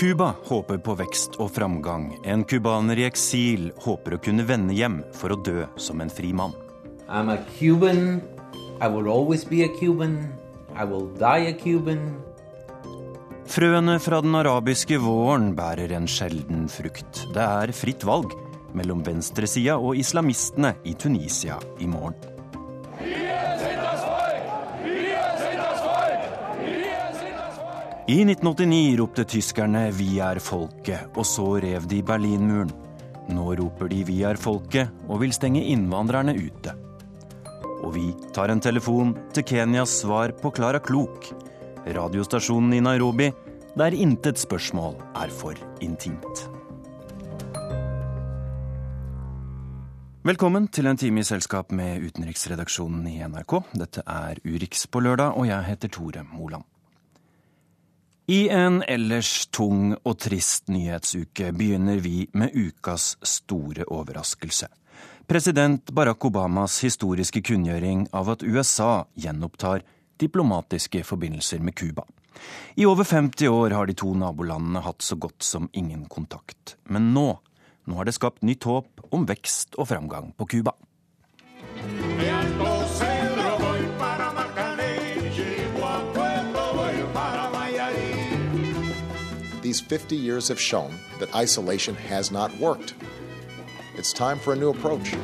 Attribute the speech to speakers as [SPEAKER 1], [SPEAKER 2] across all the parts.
[SPEAKER 1] Cuba håper på vekst og framgang. En cubaner i eksil håper å kunne vende hjem for å dø som en fri mann.
[SPEAKER 2] I'm a Cuban. I will always be a Cuban. I will die a Cuban.
[SPEAKER 1] Frøene fra den arabiske våren bærer en sjelden frukt. Det er fritt valg mellom venstresida og islamistene i Tunisia i morgen. I 1989 ropte tyskerne 'Vi er folket', og så rev de Berlinmuren. Nå roper de 'Vi er folket' og vil stenge innvandrerne ute. Og vi tar en telefon til Kenyas svar på Klara Klok, radiostasjonen i Nairobi, der intet spørsmål er for intimt. Velkommen til en time i selskap med utenriksredaksjonen i NRK. Dette er Urix på lørdag, og jeg heter Tore Moland. I en ellers tung og trist nyhetsuke begynner vi med ukas store overraskelse. President Barack Obamas historiske kunngjøring av at USA gjenopptar diplomatiske forbindelser med Cuba. I over 50 år har de to nabolandene hatt så godt som ingen kontakt. Men nå, nå har det skapt nytt håp om vekst og framgang på Cuba.
[SPEAKER 3] These 50 years have shown that isolation has not worked. It's time for a new approach.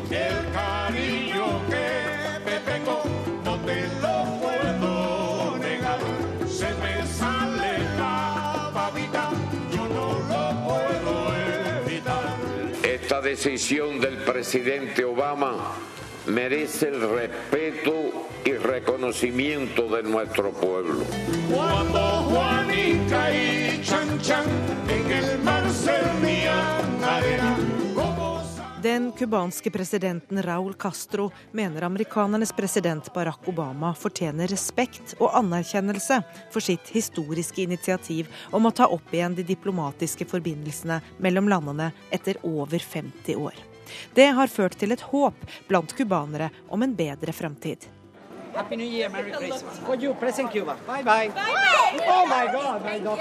[SPEAKER 4] Esta decisión del presidente Obama merece el respeto y reconocimiento de nuestro pueblo.
[SPEAKER 5] Cuando Juanica y
[SPEAKER 6] Den cubanske presidenten Raúl Castro mener amerikanernes president Barack Obama fortjener respekt og anerkjennelse for sitt historiske initiativ om å ta opp igjen de diplomatiske forbindelsene mellom landene etter over 50 år. Det har ført til et håp blant cubanere om en bedre framtid.
[SPEAKER 7] Happy New Year, Merry Christmas. For you, present Cuba. Bye bye. Oh my God, my God.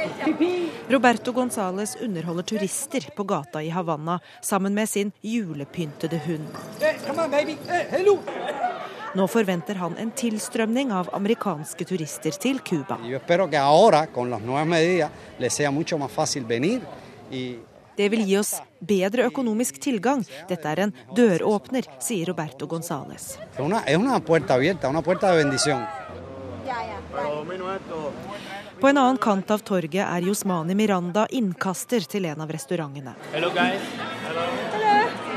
[SPEAKER 6] Roberto Gonzales underholder turister på gata i Havanna sammen med sin julepyntede hund.
[SPEAKER 7] Hey, come on, baby. Hey, hello.
[SPEAKER 6] Nå forventer han en tilstrømning av amerikanske turister til Cuba. Det vil gi oss bedre økonomisk tilgang. Dette er en døråpner, sier Roberto Gonzales.
[SPEAKER 8] es una, es una puerta abierta, una puerta de bendición.
[SPEAKER 6] På en annen kant av torget er Josmani Miranda innkaster til en av restaurantene.
[SPEAKER 9] Hello guys. Hello.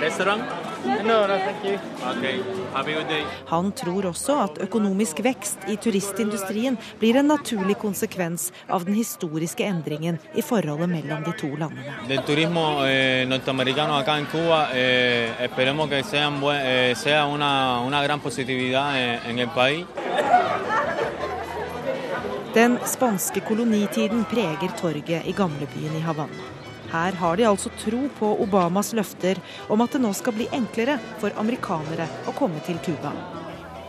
[SPEAKER 9] Restaurant? No, no. Okay.
[SPEAKER 6] Han tror også at økonomisk vekst i turistindustrien blir en naturlig konsekvens av den historiske endringen i forholdet mellom de to landene.
[SPEAKER 9] Del turismo eh, norteamericano acá en Cuba, eh, esperemos que sean eh, sea una, una gran positividad eh, en el país.
[SPEAKER 6] Den spanske kolonitiden preger torget i gamlebyen i Havanna. Her har de altså tro på Obamas løfter om at det nå skal bli enklere for amerikanere å komme til Cuba.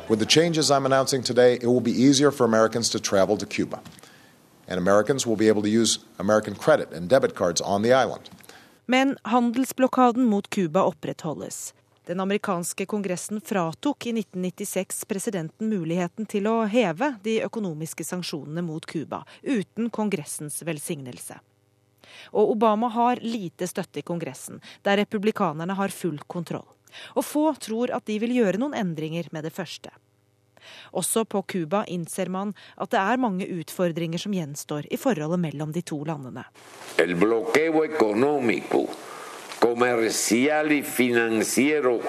[SPEAKER 3] With the changes I'm announcing today, it will be easier for Americans to travel to Cuba. And Americans will be able to use American credit and debit cards on the island.
[SPEAKER 6] Men handelsblokaden mot Cuba opprettholdes. Den amerikanske kongressen fratok i 1996 presidenten muligheten til å heve de økonomiske sanksjonene mot Cuba, uten kongressens velsignelse. Og Obama har lite støtte i Kongressen, der republikanerne har full kontroll. Og få tror at de vil gjøre noen endringer med det første. Også på Cuba innser man at det er mange utfordringer som gjenstår i forholdet mellom de to landene.
[SPEAKER 4] El comercial y financiero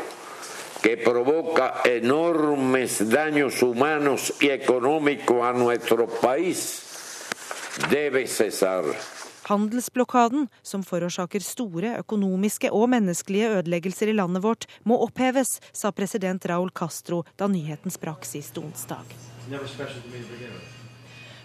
[SPEAKER 4] que provoca enormes daños humanos y económicos a nuestro país debe cesar.
[SPEAKER 6] Handelsblokaden, som forårsaker store økonomiske og menneskelige ødeleggelser i landet vårt, må oppheves, sa president Raúl Castro da nyheten sprakk sist onsdag.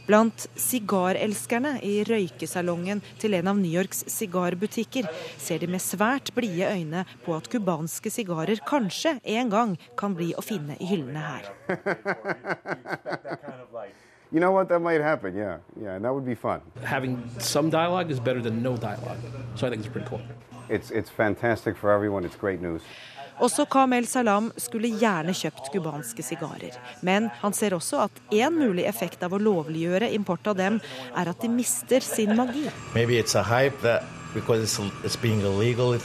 [SPEAKER 6] Blant sigarelskerne i røykesalongen til en av New Yorks sigarbutikker ser de med svært blide øyne på at cubanske sigarer kanskje en gang kan bli å finne i hyllene her.
[SPEAKER 10] You know what? That might happen. Yeah, yeah, and that would be fun.
[SPEAKER 11] Having some dialogue is better than no dialogue. So I think it's pretty cool.
[SPEAKER 10] It's it's fantastic for everyone. It's great news.
[SPEAKER 6] Også Kamel Salam skulle gjerne kjøpt cubanske sigarer. Men han ser også at én mulig effekt av å lovliggjøre import av dem, er at de mister sin magi.
[SPEAKER 12] Maybe it's a hype that because it's, it's being illegal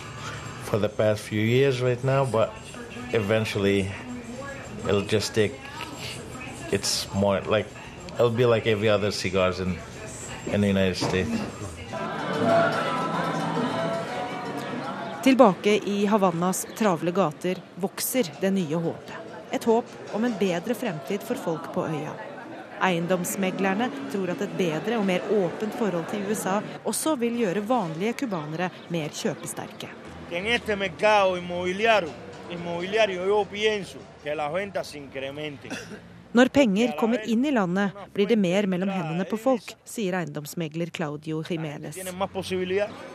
[SPEAKER 12] for the past few years right now, but eventually it'll just take. It's more like it'll be like every other cigars in in the United States.
[SPEAKER 6] Tilbake i Havannas travle gater vokser det nye håpet. Et håp om en bedre fremtid for folk på øya. Eiendomsmeglerne tror at et bedre og mer åpent forhold til USA også vil gjøre vanlige cubanere mer kjøpesterke. Når penger kommer inn i landet, blir det mer mellom hendene på folk, sier eiendomsmegler Claudio Jiménez.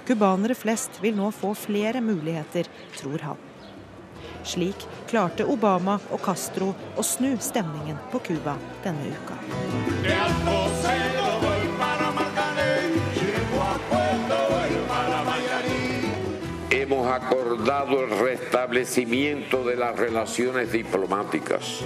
[SPEAKER 6] Cubanere flest vil nå få flere muligheter, tror han. Slik klarte Obama og Castro å snu stemningen på Cuba denne uka.
[SPEAKER 4] Hemos acordado el restablecimiento de las relaciones diplomáticas.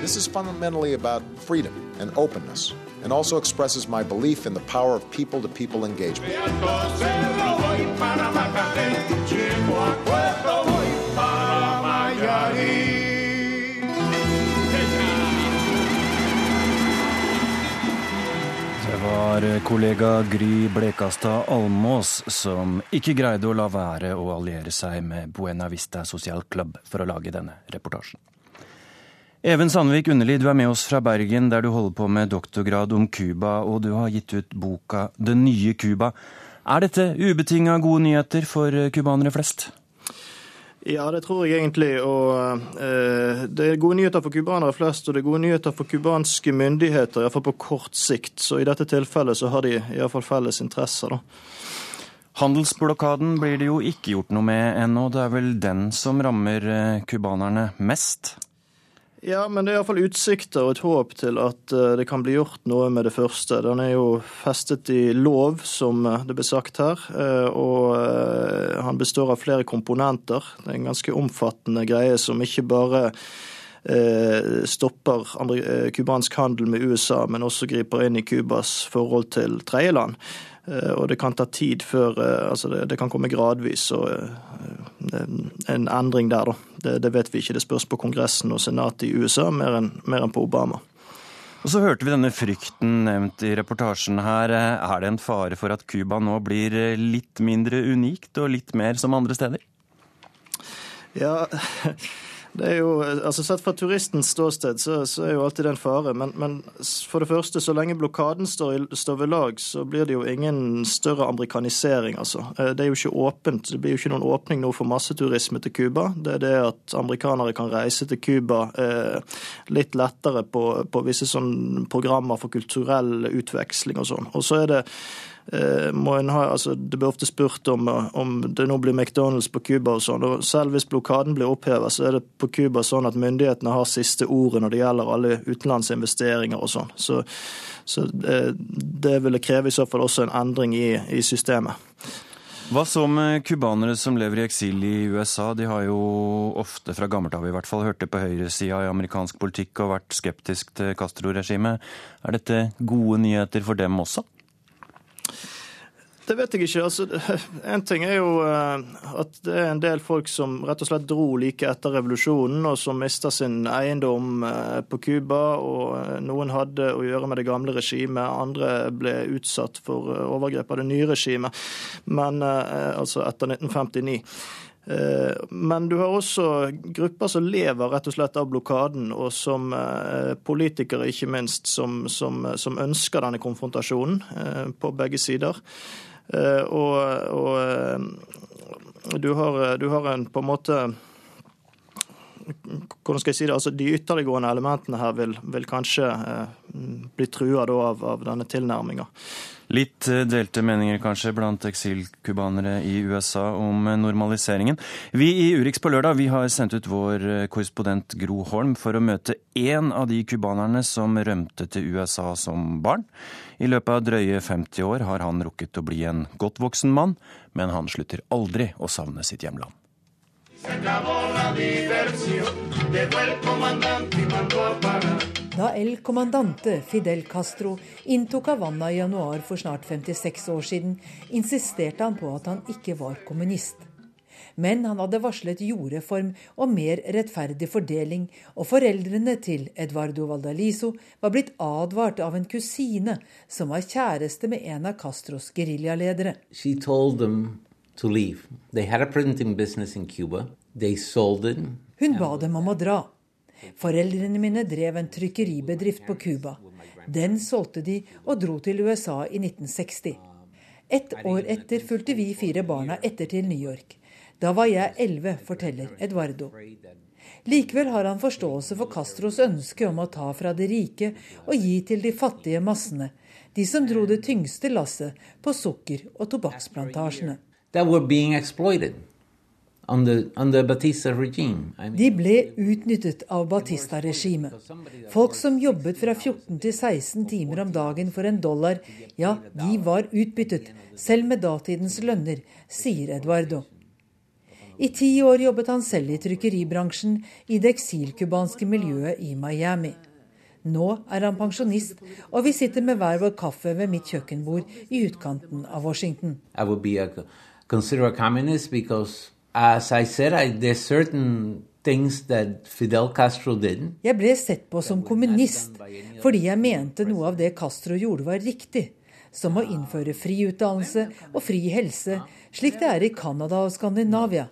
[SPEAKER 3] This is fundamentally about freedom and openness, and also expresses my belief in the power of people to people engagement.
[SPEAKER 1] Var kollega Gry Blekastad Almås som ikke greide å la være å alliere seg med Buena Vista Social Club for å lage denne reportasjen. Even Sandvik Underli, du er med oss fra Bergen, der du holder på med doktorgrad om Cuba, og du har gitt ut boka Det nye Cuba. Er dette ubetinga gode nyheter for cubanere flest?
[SPEAKER 13] Ja, det tror jeg egentlig. Og eh, det er gode nyheter for cubanere flest, og det er gode nyheter for cubanske myndigheter, iallfall på kort sikt. Så i dette tilfellet så har de iallfall felles interesser, da.
[SPEAKER 1] Handelsblokaden blir det jo ikke gjort noe med ennå. Det er vel den som rammer cubanerne mest?
[SPEAKER 13] Ja, men det er iallfall utsikter og et håp til at det kan bli gjort noe med det første. Den er jo festet i lov, som det ble sagt her, og han består av flere komponenter. Det er en ganske omfattende greie som ikke bare stopper cubansk handel med USA, men også griper inn i Cubas forhold til tredjeland. Og det kan ta tid før Altså, det, det kan komme gradvis. og En endring der, da. Det, det, vet vi ikke. Det spørs på Kongressen og Senatet i USA mer enn, mer enn på Obama.
[SPEAKER 1] Og Så hørte vi denne frykten nevnt i reportasjen her. Er det en fare for at Cuba nå blir litt mindre unikt og litt mer som andre steder?
[SPEAKER 13] Ja, det er jo, altså Sett fra turistens ståsted så, så er jo alltid det en fare. Men, men, for det første, så lenge blokaden står, står, ved lag, så blir det jo ingen større amerikanisering. altså. Det er jo ikke åpent. Det blir jo ikke noen åpning nå for masseturisme til Cuba. Det er det at amerikanere kan reise til Cuba eh, litt lettere på, på visse sånn programmer for kulturell utveksling og sånn. Og så er det ha, altså Det blir ofte spurt om, om det nå blir McDonald's på Cuba og sånn. og Selv hvis blokaden blir opphevet, så er det på Cuba sånn at myndighetene har siste ordet når det gjelder alle utenlandsinvesteringer og sånn. Så, så det, det ville kreve i så fall også en endring i, i systemet.
[SPEAKER 1] Hva så med cubanere som lever i eksil i USA? De har jo ofte fra gammelt av i hvert fall hørt det på høyresida i amerikansk politikk og vært skeptisk til Castro-regimet. Er dette gode nyheter for dem også?
[SPEAKER 13] Det vet jeg ikke. Altså, en ting er jo at det er en del folk som rett og slett dro like etter revolusjonen, og som mista sin eiendom på Cuba. Og noen hadde å gjøre med det gamle regimet, andre ble utsatt for overgrep av det nye regimet. Men altså etter 1959. Men du har også grupper som lever rett og slett av blokaden, og som politikere, ikke minst, som, som, som ønsker denne konfrontasjonen på begge sider. Og, og du, har, du har en på en måte hvordan skal jeg si det, altså De ytterliggående elementene her vil, vil kanskje eh, bli trua av, av, denne tilnærminga.
[SPEAKER 1] Litt eh, delte meninger kanskje blant eksilcubanere i USA om eh, normaliseringen. Vi i Urix på lørdag vi har sendt ut vår eh, korrespondent Gro Holm for å møte én av de cubanerne som rømte til USA som barn. I løpet av drøye 50 år har han rukket å bli en godt voksen mann, men han slutter aldri å savne sitt hjemland.
[SPEAKER 14] Da El Comandante Fidel Castro inntok Havanna i januar for snart 56 år siden, insisterte han på at han ikke var kommunist. Men han hadde varslet jordreform og mer rettferdig fordeling, og foreldrene til Eduardo Valdaliso var blitt advart av en kusine som var kjæreste med en av Castros geriljaledere.
[SPEAKER 2] To leave. They had a printing business in Cuba. They sold it.
[SPEAKER 14] Hun ba dem om å dra. Foreldrene mine drev en trykkeribedrift på Cuba. Den solgte de og dro til USA i 1960. Ett år etter fulgte vi fire barna etter til New York. Da var jeg elleve, forteller Eduardo. Likevel har han forståelse for Castros ønske om å ta fra de rike og gi til de fattige massene, de som dro det tyngste lasset på sukker- og tobakksplantasjene.
[SPEAKER 2] That were being exploited under, under Batista regime. I mean,
[SPEAKER 14] De ble utnyttet av Batista-regimet. Folk som jobbet fra 14 til 16 timer om dagen for en dollar, ja, de var utbyttet, selv med datidens lønner, sier Eduardo. I ti år jobbet han selv i trykkeribransjen i det eksilcubanske miljøet i Miami. Nå er han pensjonist, og vi sitter med hver vår kaffe ved mitt kjøkkenbord i utkanten av Washington.
[SPEAKER 2] I would be a, consider a communist because, as I said, I, there's certain things that Fidel Castro did.
[SPEAKER 14] Jeg ble sett på som kommunist fordi jeg mente noe av det Castro gjorde var riktig, som å innføre fri utdannelse og fri helse, slik det er i Canada og Skandinavia.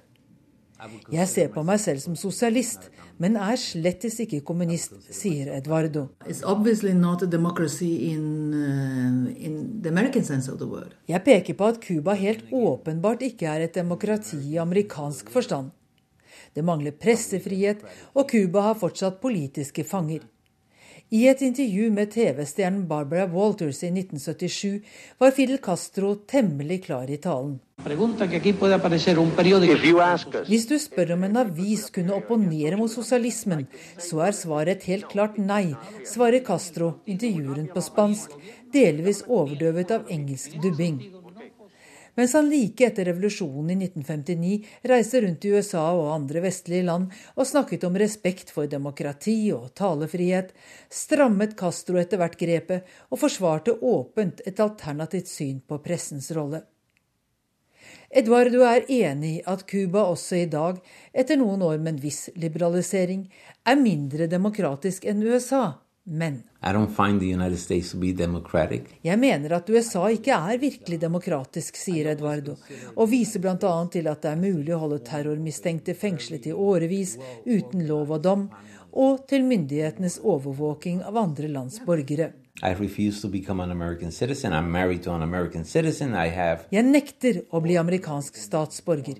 [SPEAKER 14] Jeg ser på meg selv som sosialist, men er slettes ikke kommunist, sier Eduardo.
[SPEAKER 15] It's obviously not a democracy in, uh, in the American sense of the word.
[SPEAKER 14] Jeg peker på at Cuba helt åpenbart ikke er et demokrati i amerikansk forstand. Det mangler pressefrihet, og Cuba har fortsatt politiske fanger. I et intervju med TV-stjernen Barbara Walters i 1977 var Fidel Castro temmelig klar i talen. Hvis du spør om en avis kunne opponere mot sosialismen, så er svaret et helt klart nei, svarer Castro, intervjueren på spansk, delvis overdøvet av engelsk dubbing. Mens han like etter revolusjonen i 1959 reiste rundt i USA og andre vestlige land og snakket om respekt for demokrati og talefrihet, strammet Castro etter hvert grepet og forsvarte åpent et alternativt syn på pressens rolle. Eduardo er enig i at Cuba også i dag, etter noen år med en viss liberalisering, er mindre demokratisk enn USA. Men jeg mener at USA ikke er virkelig demokratisk, sier Eduardo, og viser bl.a. til at det er mulig å holde terrormistenkte fengslet i årevis uten lov og dom, og til myndighetenes overvåking av andre lands borgere.
[SPEAKER 2] I refuse to become an American citizen. I'm married to an American citizen. I have
[SPEAKER 14] Jeg nekter å bli amerikansk statsborger.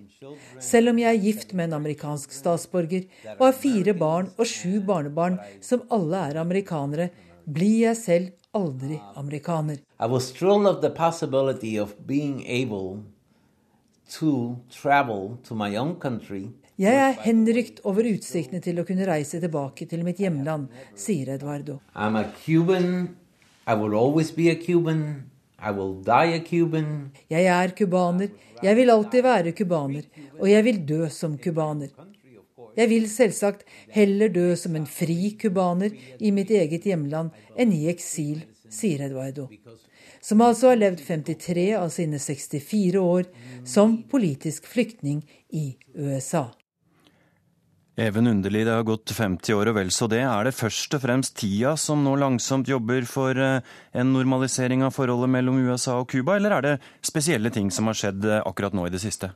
[SPEAKER 14] Selv om jeg er gift med en amerikansk statsborger og har fire barn og sju barnebarn som alle er amerikanere, blir jeg selv aldri amerikaner.
[SPEAKER 2] I was thrilled of the possibility of being able to travel to my own country
[SPEAKER 14] Jeg er henrykt over utsiktene til å kunne reise tilbake til mitt hjemland, sier Eduardo.
[SPEAKER 2] I'm a Cuban. I will always be a Cuban. I will die a Cuban.
[SPEAKER 14] Jeg er cubaner, jeg vil alltid være cubaner, og jeg vil dø som cubaner. Jeg vil selvsagt heller dø som en fri cubaner i mitt eget hjemland enn i eksil, sier Eduardo. Som altså har levd 53 av sine 64 år som politisk flyktning i USA.
[SPEAKER 1] Even underlig, det har gått 50 år og vel så det. Er det først og fremst tida som nå langsomt jobber for eh, en normalisering av forholdet mellom USA og Cuba, eller er det spesielle ting som har skjedd eh, akkurat nå i det siste?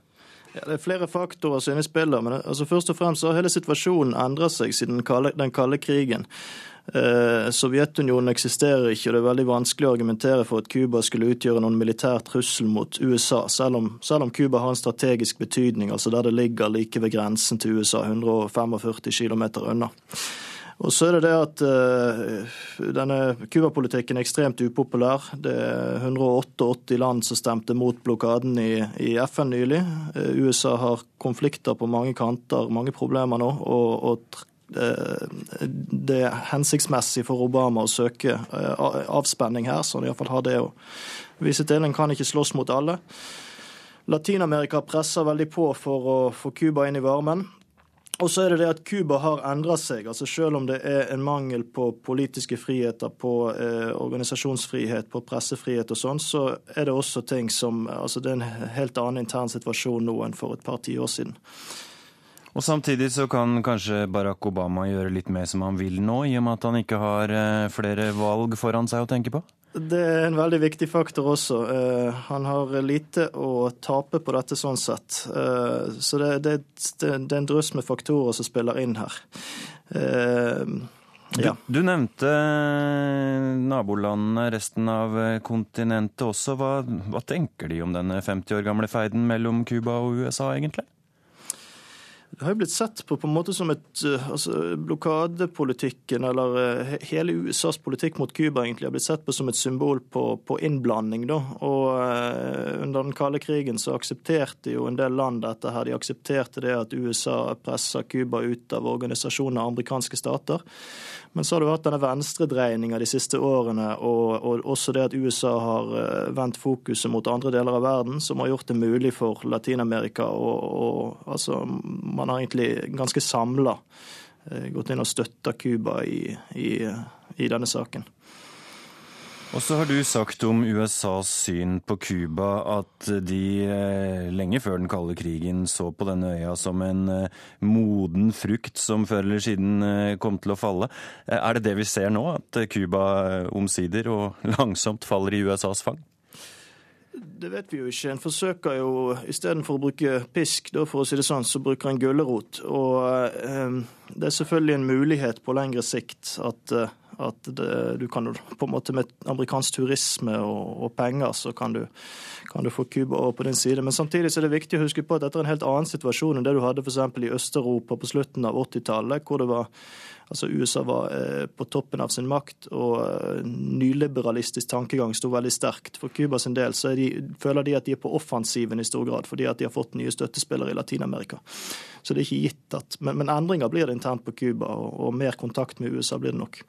[SPEAKER 13] Ja, det er flere faktorer som er inne i spillet, men altså først og fremst har hele situasjonen endret seg siden den kalde krigen. Eh, Sovjetunionen eksisterer ikke, og det er veldig vanskelig å argumentere for at Cuba skulle utgjøre noen militær trussel mot USA, selv om, selv Cuba har en strategisk betydning, altså der det ligger like ved grensen til USA, 145 km unna. Og så er det det at uh, denne Cuba-politikken er ekstremt upopulær. Det er 188 land som stemte mot blokaden i, i FN nylig. Uh, USA har konflikter på mange kanter, mange problemer nå. og, og det er hensiktsmessig for Obama å søke avspenning her, så han iallfall har det å vise til. En kan ikke slåss mot alle. Latin-Amerika presser veldig på for å få Cuba inn i varmen. Og så er det det at Cuba har endra seg. altså Selv om det er en mangel på politiske friheter, på eh, organisasjonsfrihet, på pressefrihet og sånn, så er det også ting som altså Det er en helt annen intern situasjon nå enn for et par tiår siden.
[SPEAKER 1] Og Samtidig så kan kanskje Barack Obama gjøre litt mer som han vil nå, i og med at han ikke har eh, flere valg foran seg å tenke på?
[SPEAKER 13] Det er en veldig viktig faktor også. Uh, han har lite å tape på dette sånn sett. Uh, så det, det, det, det, er en drøss med faktorer som spiller inn her. Uh,
[SPEAKER 1] ja. du, du, nevnte nabolandene, resten av kontinentet også. Hva, hva tenker de om denne 50 år gamle feiden mellom Cuba og USA, egentlig?
[SPEAKER 13] Det har jo blitt sett på på en måte som et eh, altså, Blokadepolitikken, eller uh, hele USAs politikk mot Cuba, egentlig har blitt sett på som et symbol på, på innblanding. da. Og uh, Under den kalde krigen så aksepterte jo en del land dette her. De aksepterte det at USA pressa Cuba ut av organisasjoner av amerikanske stater. Men så har det vært denne venstredreininga de siste årene, og, og, også det at USA har uh, vendt fokuset mot andre deler av verden, som har gjort det mulig for Latin-Amerika å altså, man har egentlig ganske samla eh, gått inn og støtta Cuba i, i, i, denne saken.
[SPEAKER 1] Og så har du sagt om USAs syn på Cuba at de eh, lenge før den kalde krigen så på denne øya som en eh, moden frukt som før eller siden kom til å falle. Er det det vi ser nå, at Cuba omsider og langsomt faller i USAs fang?
[SPEAKER 13] Det vet vi jo ikke. En forsøker jo istedenfor å bruke pisk, da, for å si det sånn, så bruker en gulrot. Og eh, det er selvfølgelig en mulighet på lengre sikt at, eh, at det, du kan på en måte med amerikansk turisme og, og penger, så kan du, kan du få Cuba over på din side. Men samtidig så er det viktig å huske på at dette er en helt annen situasjon enn det du hadde f.eks. i Øst-Europa på slutten av 80-tallet, hvor det var Altså USA var eh, på toppen av sin makt, og eh, nyliberalistisk tankegang sto veldig sterkt. For Cuba sin del så de, føler de at de er på offensiven i stor grad, fordi at de har fått nye støttespillere i Latin-Amerika. Så det er ikke gitt at men, men, endringer blir det internt på Cuba, og, og mer kontakt med USA blir det nok.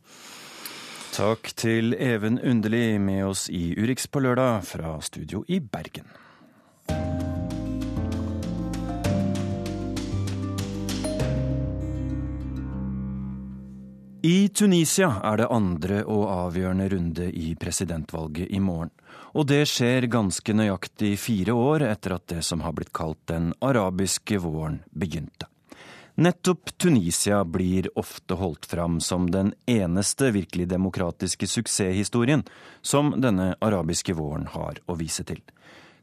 [SPEAKER 1] Takk til Even Underli med oss i Urix på lørdag fra studio i Bergen. I Tunisia er det andre og avgjørende runde i presidentvalget i morgen. Og det skjer ganske nøyaktig fire år etter at det som har blitt kalt den arabiske våren begynte. Nettopp Tunisia blir ofte holdt fram som den eneste virkelig demokratiske suksesshistorien som denne arabiske våren har å vise til.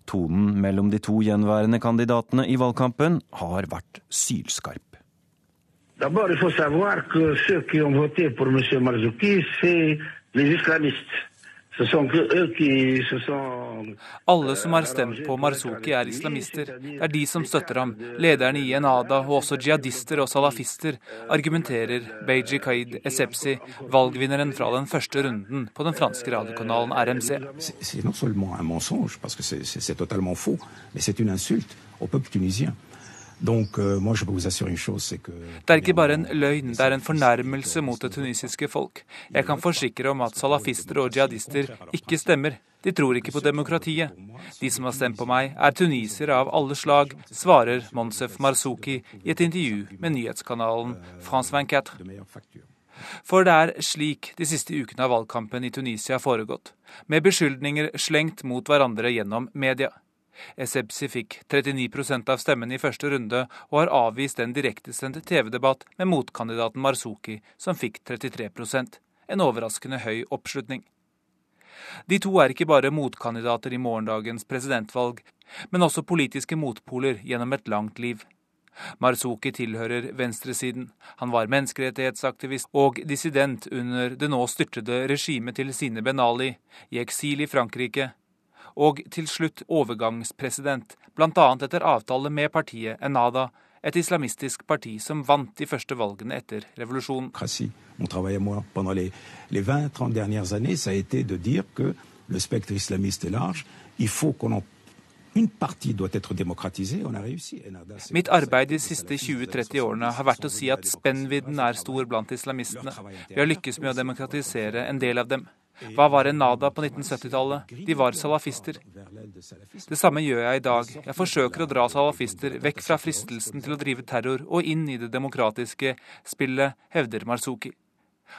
[SPEAKER 1] Tonen mellom de to gjenværende kandidatene i valgkampen har vært sylskarp.
[SPEAKER 16] D'abord, il faut savoir que ceux qui ont voté pour M. Marzouki, c'est les islamistes.
[SPEAKER 17] Alle som har stemt på Marzuki, er islamister. Det er de som støtter ham. Lederne i Enada og også jihadister og salafister argumenterer Beiji Kaid Esepsi, valgvinneren fra den første runden på den franske radiokanalen RMC.
[SPEAKER 18] Det er ikke bare en løgn, mensonge, det er helt feil, men det er en insult au peuple tunisien. Euh,
[SPEAKER 17] det er ikke bare en løgn, det er en fornærmelse mot det tunisiske folk. Jeg kan forsikre om at salafister og jihadister ikke stemmer. De tror ikke på demokratiet. De som har stemt på meg, er tunisere av alle slag, svarer Monsef Marzouki i et intervju med nyhetskanalen France 24. For det er slik de siste ukene av valgkampen i Tunisia har foregått, med beskyldninger slengt mot hverandre gjennom media. Essebsi fikk 39% av stemmene i første runde, og har avvist en direktesendt TV-debatt med motkandidaten Marzuki, som fikk 33% en overraskende høy oppslutning. De to er ikke bare motkandidater i morgendagens presidentvalg, men også politiske motpoler gjennom et langt liv. Marzuki tilhører venstresiden. Han var menneskerettighetsaktivist og dissident under det nå styrtede regimet til Sine Ben Ali, i eksil i Frankrike, og til slutt overgangspresident, bl.a. etter avtale med partiet Enada et islamistisk parti som vant de første valgene etter revolusjonen.
[SPEAKER 18] Mon travail à moi pendant les, les 20-30 dernières années, ça a été de dire que le spectre islamiste est large. Il faut qu'on en Une partie doit être démocratisée. On a réussi.
[SPEAKER 17] Mitt arbeid de siste 20-30 årene har vært å si at spennvidden er stor blant islamistene. Vi har lykkes med å demokratisere en del av dem. Hva var en nada på 1970-tallet? De var salafister. Det samme gjør jeg i dag. Jeg forsøker å dra salafister vekk fra fristelsen til å drive terror og inn i det demokratiske spillet, hevder Marzuki.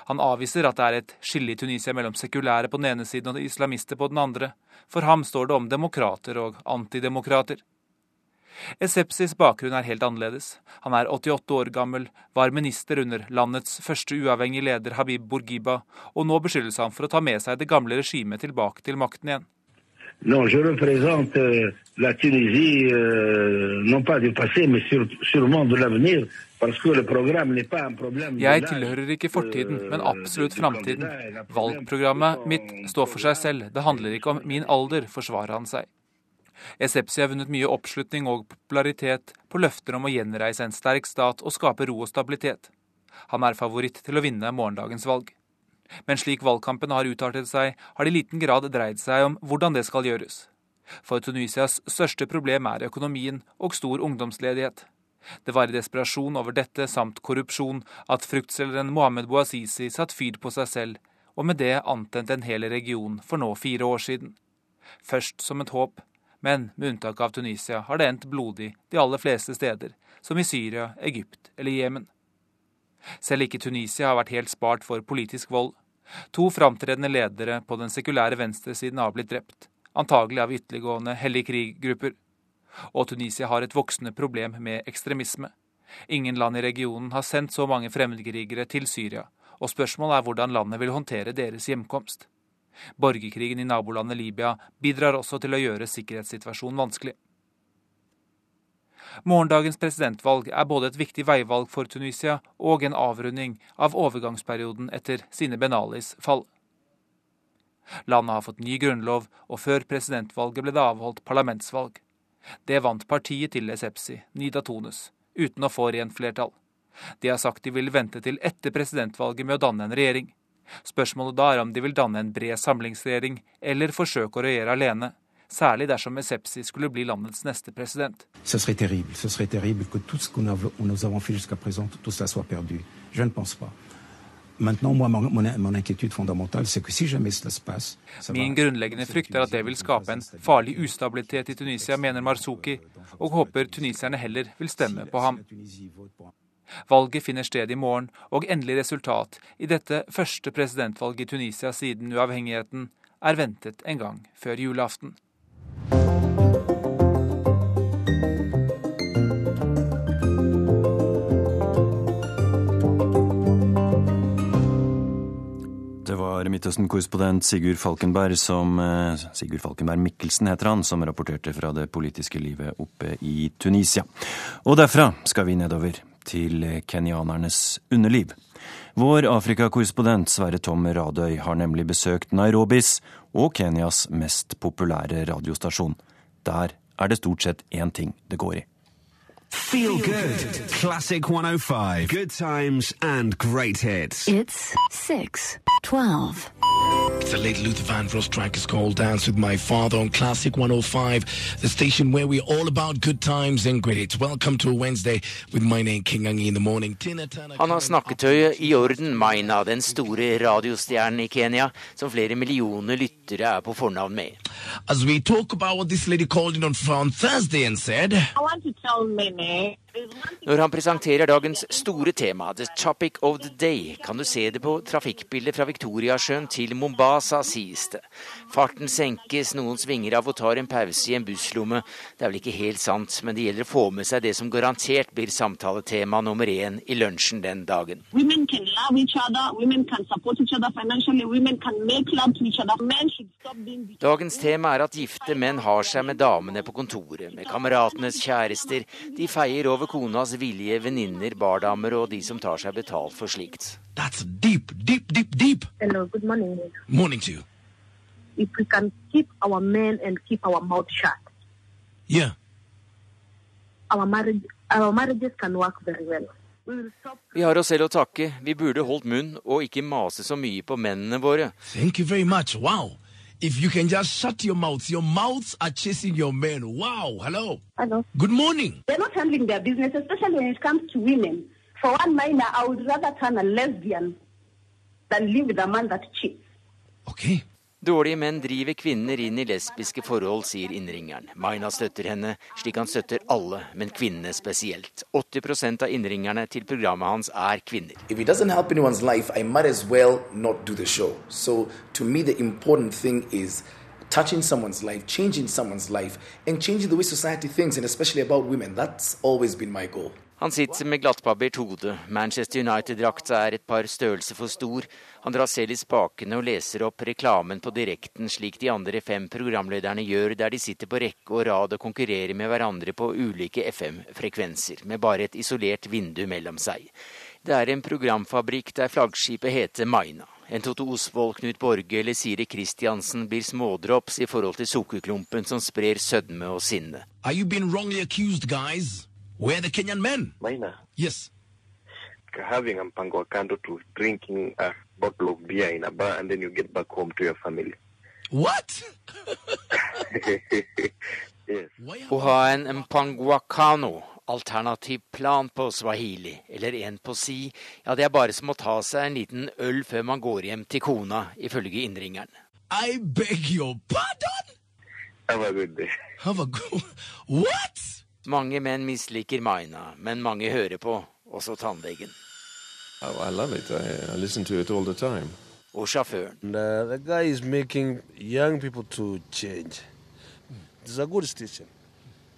[SPEAKER 17] Han avviser at det er et skille i Tunisia mellom sekulære på den ene siden og islamister på den andre. For ham står det om demokrater og antidemokrater. Esepsis bakgrunn er helt annerledes. Han er 88 år gammel, var minister under landets første uavhengige leder Habib Bourguiba, og nå beskyldes han for å ta med seg det gamle regimet tilbake til makten igjen.
[SPEAKER 16] Non, je représente euh, la Tunisie, euh, non pas du passé, mais sur, sûrement de l'avenir.
[SPEAKER 17] Jeg tilhører ikke fortiden, men absolutt framtiden. Valgprogrammet mitt står for seg selv. Det handler ikke om min alder, forsvarer han seg. Esepsi har vunnet mye oppslutning og popularitet på løfter om å gjenreise en sterk stat og skape ro og stabilitet. Han er favoritt til å vinne morgendagens valg. Men slik valgkampen har utartet seg, har det i liten grad dreid seg om hvordan det skal gjøres. For Tunisias største problem er økonomien og stor ungdomsledighet. Det var i desperasjon over dette samt korrupsjon at fruktselgeren Mohammed Bouazizi satte fyr på seg selv, og med det antente en hel region for nå fire år siden. Først som et håp, men med unntak av Tunisia har det endt blodig de aller fleste steder, som i Syria, Egypt eller Jemen. Selv ikke Tunisia har vært helt spart for politisk vold. To framtredende ledere på den sekulære venstresiden har blitt drept, antagelig av ytterliggående hellig krig-grupper. Og Tunisia har et voksende problem med ekstremisme. Ingen land i regionen har sendt så mange fremmedkrigere til Syria, og spørsmålet er hvordan landet vil håndtere deres hjemkomst. Borgerkrigen i nabolandet Libya bidrar også til å gjøre sikkerhetssituasjonen vanskelig. Morgendagens presidentvalg er både et viktig veivalg for Tunisia og en avrunding av overgangsperioden etter Sine Benalis fall. Landet har fått ny grunnlov, og før presidentvalget ble det avholdt parlamentsvalg. Det vant partiet til Esepsi, Nida Tonus, uten å få rent flertall. De har sagt de vil vente til etter presidentvalget med å danne en regjering. Spørsmålet da er om de vil danne en bred samlingsregjering, eller forsøke å regjere alene særlig dersom Esepsi skulle bli landets neste president.
[SPEAKER 18] Ce serait terrible. Ce serait terrible que tout ce que nous avons fait jusqu'à présent, tout ça soit perdu. Je ne pense pas. Maintenant, moi, mon, mon inquiétude fondamentale, c'est que si jamais cela se passe
[SPEAKER 17] Min grunnleggende frykt er at det vil skape en farlig ustabilitet i Tunisia, mener Marzuki, og håper tunisierne heller vil stemme på ham. Valget finner sted i morgen, og endelig resultat i dette første presidentvalget i Tunisia siden uavhengigheten er ventet en gang før julaften.
[SPEAKER 1] Det var Midtøsten-korrespondent Sigurd Falkenberg som eh, Sigurd Falkenberg Mikkelsen heter han, som rapporterte fra det politiske livet oppe i Tunisia. Og derfra skal vi nedover til kenyanernes underliv. Vår Afrikakorrespondent Sverre Tom Radøy har nemlig besøkt Nairobis og Kenyas mest populære radiostasjon. Der er det stort sett én ting det går i.
[SPEAKER 19] Feel good. Classic 105. Good times and great hits.
[SPEAKER 20] It's 612.
[SPEAKER 19] It's a late Luther Vandross track is called Dance with My Father on Classic 105, the station where we're all about good times and great. Welcome to a Wednesday with my name King Angi in the morning.
[SPEAKER 21] Han har snakketøyet i orden, Maina, den store radiostjernen i Kenya, som flere millioner lyttere er på fornavn med.
[SPEAKER 19] As we talk about what this lady called in on, on Thursday and said
[SPEAKER 20] I want to tell Mene
[SPEAKER 21] Når han presenterer dagens store tema, The Topic of the Day, kan du se det på trafikkbildet fra Victoriasjøen til Mombasa, sies det. Farten senkes, noen svinger av og tar en pause i en busslomme. Det er vel ikke helt sant, men det gjelder å få med seg det som garantert blir samtaletema nummer én i lunsjen den dagen. Dagens tema er at gifte menn har seg med damene på kontoret, med kameratenes kjærester. De feier over konas villige venninner, bardamer og de som tar seg betalt for slikt.
[SPEAKER 19] That's deep, deep, deep, deep.
[SPEAKER 20] Hello, good morning.
[SPEAKER 19] Morning to you.
[SPEAKER 20] If we can keep our men and keep our mouth shut.
[SPEAKER 19] Yeah.
[SPEAKER 20] our, marriage, our marriages can work very well. We will stop
[SPEAKER 21] Vi har oss selv å takke. Vi burde holdt munn og ikke mase så mye på mennene våre.
[SPEAKER 19] Thank you very much. Wow. If you can just shut your mouths, your mouths are chasing your men. Wow. Hello.
[SPEAKER 20] Hello.
[SPEAKER 19] Good morning.
[SPEAKER 20] They're not handling their business, especially when it comes to women. For one minor, I would rather turn a lesbian than live with a man that cheats.
[SPEAKER 21] Dårlige menn driver kvinner inn i lesbiske forhold, sier innringeren. Maina støtter henne, slik han støtter alle, men kvinnene spesielt. 80% av innringerne til programmet hans er kvinner.
[SPEAKER 22] Life, well. So me, is touching someone's life, changing someone's life, and changing the way society thinks, and especially about women. That's always been my goal.
[SPEAKER 21] Han sitter med glattbarbert hode. Manchester United-drakta er et par størrelser for stor. Han drar selv i spakene og leser opp reklamen på direkten, slik de andre fem programlederne gjør, der de sitter på rekke og rad og konkurrerer med hverandre på ulike FM-frekvenser, med bare et isolert vindu mellom seg. Det er en programfabrikk der flaggskipet heter Maina. En Toto Osvold, Knut Borge eller Siri Kristiansen blir smådrops i forhold til sukkerklumpen som sprer sødme og sinne.
[SPEAKER 19] Are you being wrongly accused, guys? Where are the Kenyan men?
[SPEAKER 23] Maina,
[SPEAKER 19] Yes.
[SPEAKER 23] having a mpango kando to drinking a bottle of beer in a bar and then you get back home to your family.
[SPEAKER 19] What?
[SPEAKER 23] yes.
[SPEAKER 21] Å ha en mpanguacano, alternativ plan på swahili, eller en på si, ja det er bare som å ta seg en liten øl før man går hjem til kona, ifølge innringeren.
[SPEAKER 19] I beg your pardon?
[SPEAKER 23] Have a good day.
[SPEAKER 19] Have a good... What?
[SPEAKER 21] Mange menn misliker Maina, men mange hører på, også tannlegen.
[SPEAKER 24] Oh, I love it. I, I listen to it all the time.
[SPEAKER 21] Og sjåføren.
[SPEAKER 24] Uh, the guy is making young people to change. It's a good station.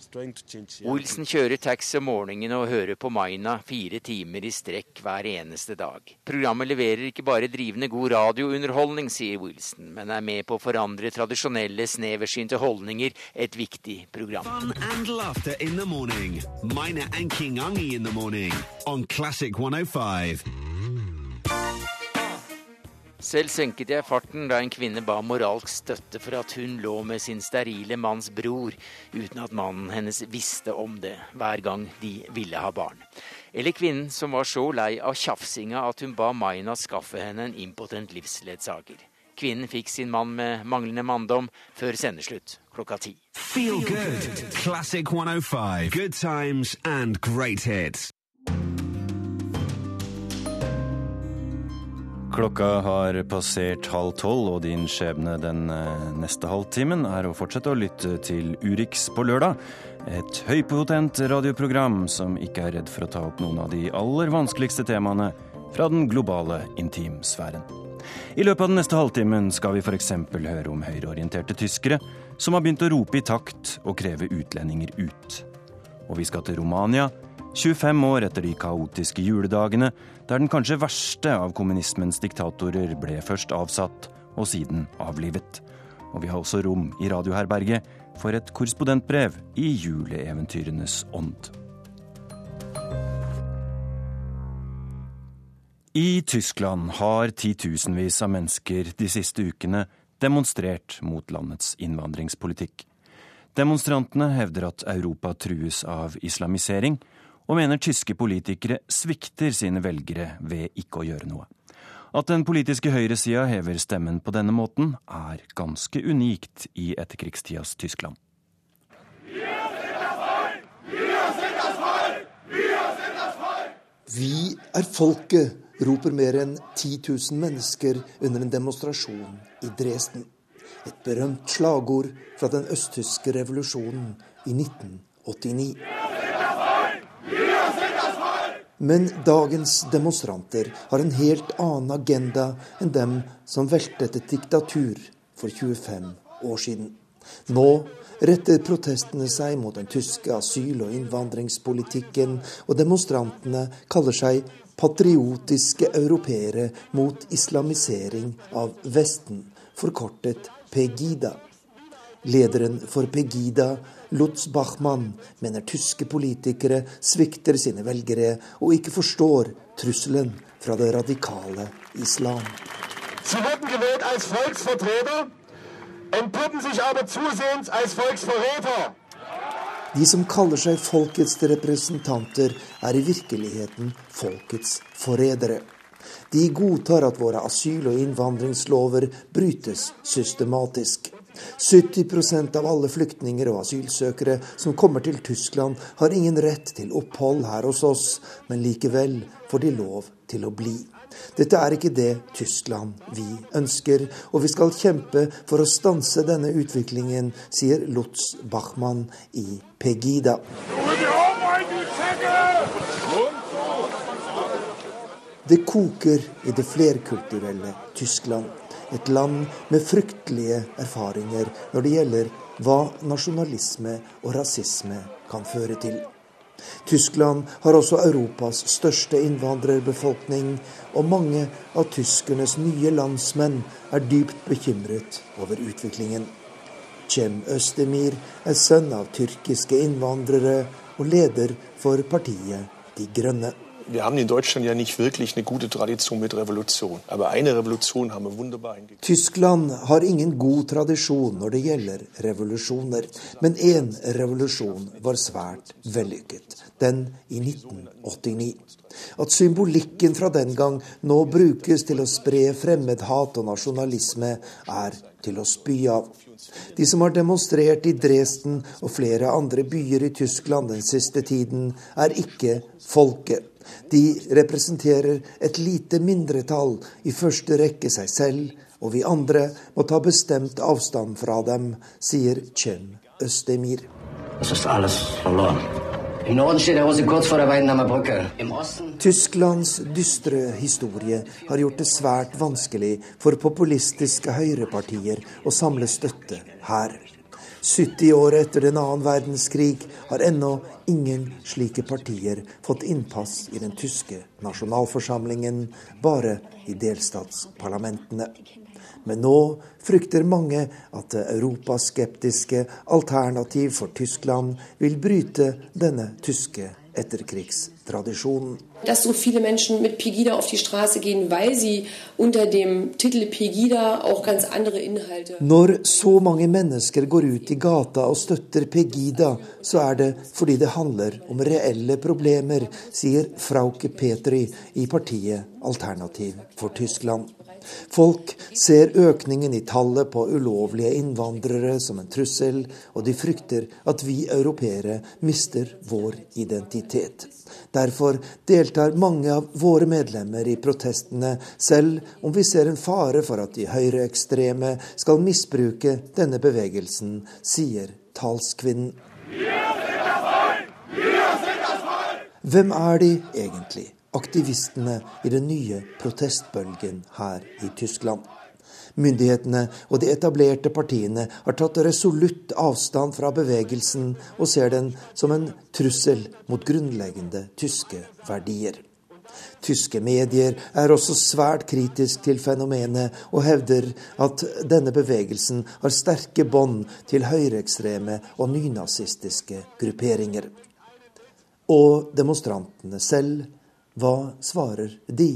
[SPEAKER 21] Wilson kjører taxi om morgenen og hører på Maina fire timer i strekk hver eneste dag. Programmet leverer ikke bare drivende god radiounderholdning, sier Wilson, men er med på å forandre tradisjonelle, sneversynte holdninger, et viktig program.
[SPEAKER 25] Fun and laughter in the morning. Mina and King Angi in the morning on Classic 105.
[SPEAKER 21] Selv senket jeg farten da en kvinne ba moralsk støtte for at hun lå med sin sterile manns bror, uten at mannen hennes visste om det, hver gang de ville ha barn. Eller kvinnen som var så lei av tjafsinga at hun ba Maina skaffe henne en impotent livsledsager. Kvinnen fikk sin mann med manglende manndom før sendeslutt klokka ti.
[SPEAKER 25] Feel good. Classic 105. Good times and great hits.
[SPEAKER 1] Klokka har passert halv tolv, og din skjebne den eh, neste halvtimen er å fortsette å lytte til Urix på lørdag. Et høypotent radioprogram som ikke er redd for å ta opp noen av de aller vanskeligste temaene fra den globale intimsfæren. I løpet av den neste halvtimen skal vi f.eks. høre om høyreorienterte tyskere som har begynt å rope i takt og kreve utlendinger ut. Og vi skal til Romania, 25 år etter de kaotiske juledagene, der den kanskje verste av kommunismens diktatorer ble først avsatt og siden avlivet. Og vi har også rom i radioherberget for et korrespondentbrev i juleeventyrenes ånd. I Tyskland har titusenvis av mennesker de siste ukene demonstrert mot landets innvandringspolitikk. Demonstrantene hevder at Europa trues av islamisering, og mener tyske politikere svikter sine velgere ved ikke å gjøre noe. At den politiske høyresida hever stemmen på denne måten, er ganske unikt i etterkrigstidas Tyskland.
[SPEAKER 26] Vi er folket, roper mer enn 10 000 mennesker under en demonstrasjon i Dresden. Et berømt slagord fra den østtyske revolusjonen i 1989. Men dagens demonstranter har en helt annen agenda enn dem som veltet et diktatur for 25 år siden. Nå retter protestene seg mot den tyske asyl- og innvandringspolitikken, og demonstrantene kaller seg patriotiske europeere mot islamisering av Vesten, forkortet Pegida. Lederen for Pegida, Lutz Bachmann, mener tyske politikere svikter sine velgere og ikke forstår trusselen fra det radikale islam.
[SPEAKER 27] Sie wurden gewählt als Volksvertreter, entpuppen sich aber zusehends als Volksverräter.
[SPEAKER 26] De som kaller seg folkets representanter, er i virkeligheten folkets forrædere. De godtar at våre asyl- og innvandringslover brytes systematisk. 70 av alle flyktninger og asylsøkere som kommer til Tyskland, har ingen rett til opphold her hos oss, men likevel får de lov til å bli. Dette er ikke det Tyskland vi ønsker, og vi skal kjempe for å stanse denne utviklingen, sier Lutz Bachmann i Pegida. Det koker i det flerkulturelle Tyskland. Et land med fryktelige erfaringer når det gjelder hva nasjonalisme og rasisme kan føre til. Tyskland har også Europas største innvandrerbefolkning, og mange av tyskernes nye landsmenn er dypt bekymret over utviklingen. Cem Özdemir er sønn av tyrkiske innvandrere og leder for partiet De Grønne.
[SPEAKER 28] Wir haben in Deutschland ja nicht wirklich eine gute Tradition mit Revolution. Aber eine Revolution haben wir wunderbar hingekriegt.
[SPEAKER 26] Tyskland har ingen god tradisjon når det gjelder revolusjoner. Men én revolusjon var svært vellykket. Den i 1989. At symbolikken fra den gang nå brukes til å spre fremmedhat og nasjonalisme, er til å spy av. De som har demonstrert i Dresden og flere andre byer i Tyskland den siste tiden, er ikke folket. De representerer et lite mindretall, i første rekke seg selv, og vi andre må ta bestemt avstand fra dem, sier Cem Østemir. Tysklands dystre historie har gjort det svært vanskelig for populistiske høyrepartier å samle støtte her. 70 år etter den annen verdenskrig har ennå ingen slike partier fått innpass i den tyske nasjonalforsamlingen, bare i delstatsparlamentene. Men nå frykter mange at det europaskeptiske Alternativ for Tyskland vil bryte denne tyske etterkrigstradisjonen.
[SPEAKER 29] Dass so viele Menschen mit Pegida auf die Straße gehen, weil sie unter dem Titel Pegida auch ganz andere Inhalte
[SPEAKER 26] Når så mange mennesker går ut i gata og støtter Pegida, så er det fordi det handler om reelle problemer, sier Frauke Petri i partiet Alternativ for Tyskland. Folk ser økningen i tallet på ulovlige innvandrere som en trussel, og de frykter at vi europeere mister vår identitet. Derfor deltar mange av våre medlemmer i protestene, selv om vi ser en fare for at de høyreekstreme skal misbruke denne bevegelsen, sier talskvinnen. Hvem er de egentlig? Aktivistene i den nye protestbølgen her i Tyskland. Myndighetene og de etablerte partiene har tatt resolutt avstand fra bevegelsen og ser den som en trussel mot grunnleggende tyske verdier. Tyske medier er også svært kritisk til fenomenet og hevder at denne bevegelsen har sterke bånd til høyreekstreme og nynazistiske grupperinger. Og demonstrantene selv hva svarer de?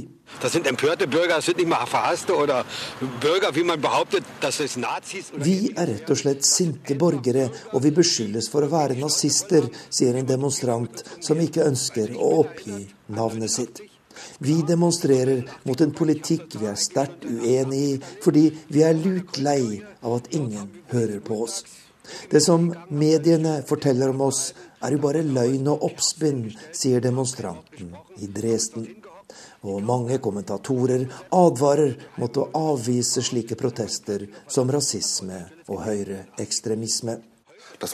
[SPEAKER 26] Vi er rett og slett sinte borgere, og vi beskyldes for å være nazister, sier en demonstrant som ikke ønsker å oppgi navnet sitt. Vi demonstrerer mot en politikk vi er sterkt uenig i, fordi vi er lut lei av at ingen hører på oss. Det som mediene forteller om oss, er jo bare løgn og oppspinn, sier demonstranten i Dresden. Og mange kommentatorer advarer mot å avvise slike protester som rasisme og høyreekstremisme. De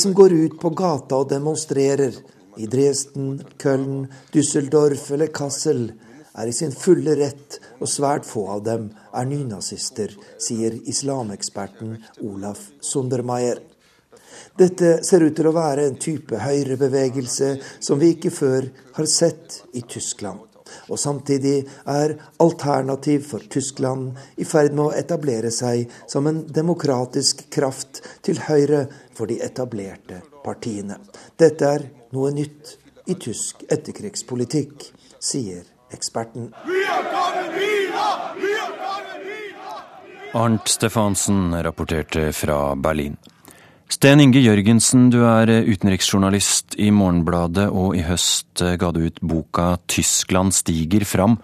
[SPEAKER 26] som går ut på gata og demonstrerer, i Dresden, Köln, Düsseldorf eller Kassel, er i sin fulle rett, og svært få av dem er nynazister, sier islameksperten Olaf Sundermeier. Dette ser ut til å være en type høyrebevegelse som vi ikke før har sett i Tyskland. Og samtidig er Alternativ for Tyskland i ferd med å etablere seg som en demokratisk kraft til høyre for de etablerte partiene. Dette er noe nytt i tysk etterkrigspolitikk, sier eksperten.
[SPEAKER 1] Arnt Stefansen rapporterte fra Berlin. Sten Inge Jørgensen, du er utenriksjournalist i Morgenbladet, og i høst ga du ut boka 'Tyskland stiger fram'.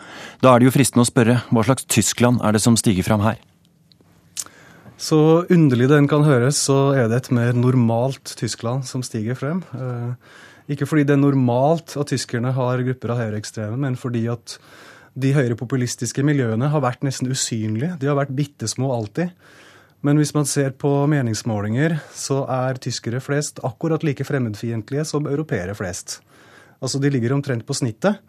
[SPEAKER 1] Da er det jo fristende å spørre, hva slags Tyskland er det som stiger fram her?
[SPEAKER 30] Så underlig den kan høres, så er det et mer normalt Tyskland som stiger frem. Ikke fordi det er normalt at tyskerne har grupper av høyreekstreme, men fordi at de høyrepopulistiske miljøene har vært nesten usynlige. De har vært bitte små alltid. Men hvis man ser på meningsmålinger, så er tyskere flest akkurat like fremmedfiendtlige som europeere flest. Altså de ligger omtrent på snittet.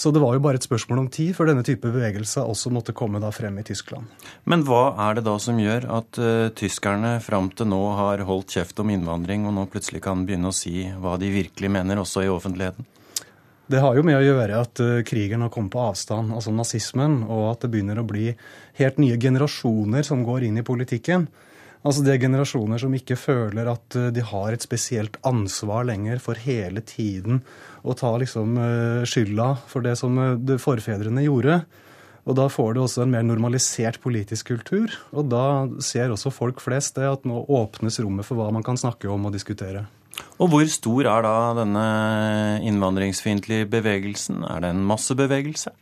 [SPEAKER 30] Så det var jo bare et spørsmål om tid før denne type bevegelser også måtte komme da frem i Tyskland.
[SPEAKER 1] Men hva er det da som gjør at uh, tyskerne fram til nå har holdt kjeft om innvandring, og nå plutselig kan begynne å si hva de virkelig mener, også i offentligheten?
[SPEAKER 30] Det har jo med å gjøre at uh, krigen har kommet på avstand, altså nazismen, og at det begynner å bli helt nye generasjoner som går inn i politikken. Altså Det er generasjoner som ikke føler at uh, de har et spesielt ansvar lenger for hele tiden å ta liksom uh, skylda for det som forfedrene gjorde. Og Da får det også en mer normalisert politisk kultur. Og da ser også folk flest det at nå åpnes rommet for hva man kan snakke om og diskutere.
[SPEAKER 1] Og hvor stor er da denne innvandringsfiendtlige bevegelsen? Er det en massebevegelse?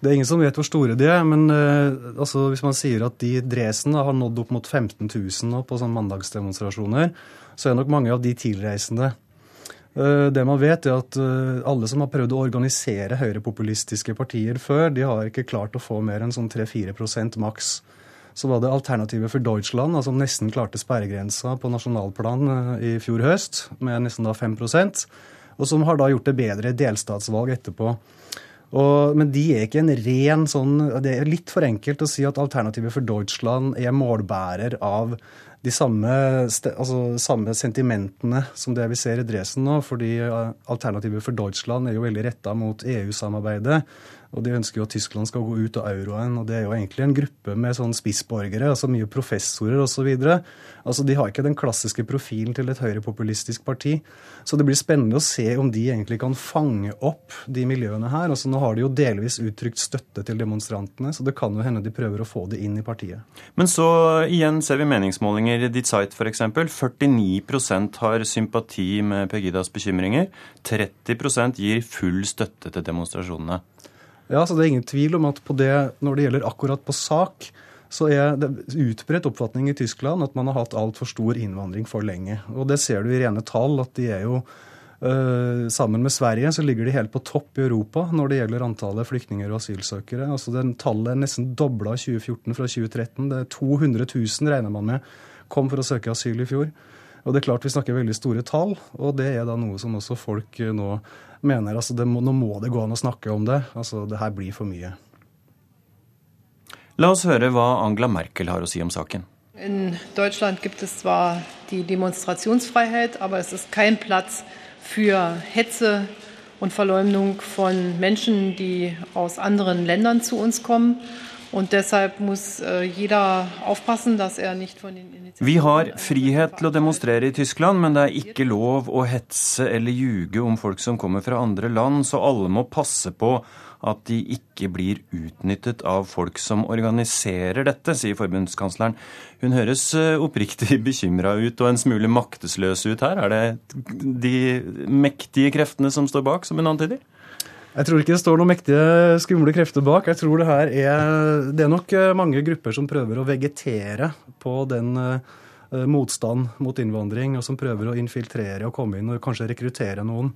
[SPEAKER 30] Det er ingen som vet hvor store de er, men uh, altså, hvis man sier at de i Dresden har nådd opp mot 15 000 nå på sånne mandagsdemonstrasjoner, så er nok mange av de tilreisende. Uh, det man vet, er at uh, alle som har prøvd å organisere høyrepopulistiske partier før, de har ikke klart å få mer enn sånn 3-4% maks. Så var det Alternativet for Deutschland, altså nesten klarte sperregrensa på nasjonalplan i fjor høst, med nesten da 5% og som har da gjort det bedre i delstatsvalg etterpå. Og, men de er ikke en ren sånn Det er litt for enkelt å si at Alternativet for Deutschland er målbærer av de samme, altså, samme, sentimentene som det vi ser i Dresden nå. Fordi eh, Alternativet for Deutschland er jo veldig retta mot EU-samarbeidet. Og de ønsker jo at Tyskland skal gå ut av euroen. Og det er jo egentlig en gruppe med sånn spissborgere, altså mye professorer osv. Altså, de har ikke den klassiske profilen til et høyrepopulistisk parti. Så det blir spennende å se om de egentlig kan fange opp de miljøene her. Altså, nå har de jo delvis uttrykt støtte til demonstrantene, så det kan jo hende de prøver å få det inn i partiet.
[SPEAKER 1] Men så igjen ser vi meningsmålinger i ditt site f.eks. 49% har sympati med Pegidas bekymringer. 30% gir full støtte til demonstrasjonene.
[SPEAKER 30] Ja, så Det er ingen tvil om at det, når det gjelder akkurat på sak, så er det utbredt oppfatning i Tyskland at man har hatt altfor stor innvandring for lenge. Og det ser du i rene tall, at de er jo øh, Sammen med Sverige så ligger de helt på topp i Europa når det gjelder antallet flyktninger og asylsøkere. Altså den Tallet er nesten dobla i 2014 fra 2013. Det er 200 000 regner man med kom for å søke asyl i fjor. Og det er klart Vi snakker veldig store tall, og det er da noe som også folk nå mener altså må, nå må det gå an å snakke om det. Altså, det her blir for mye.
[SPEAKER 1] La oss høre hva Angela Merkel har å si om saken.
[SPEAKER 31] In Deutschland gibt es zwar die Demonstrationsfreiheit, aber es ist kein Platz für Hetze und Verleumdung von Menschen, die aus anderen Ländern zu uns kommen. Äh, dass er nicht von den
[SPEAKER 1] Vi har frihet til å demonstrere i Tyskland, men det er ikke lov å hetse eller ljuge om folk som kommer fra andre land, så alle må passe på at de ikke blir utnyttet av folk som organiserer dette, sier forbundskansleren. Hun høres eh, oppriktig bekymra ut og en smule maktesløs ut her. Er det de mektige kreftene som står bak, som hun antyder?
[SPEAKER 30] Jeg tror ikke det står noen mektige, skumle krefter bak. Jeg tror det her er Det er nok eh, mange grupper som prøver å vegetere på den uh, motstand mot innvandring, og som prøver å infiltrere og komme inn og kanskje rekruttere noen.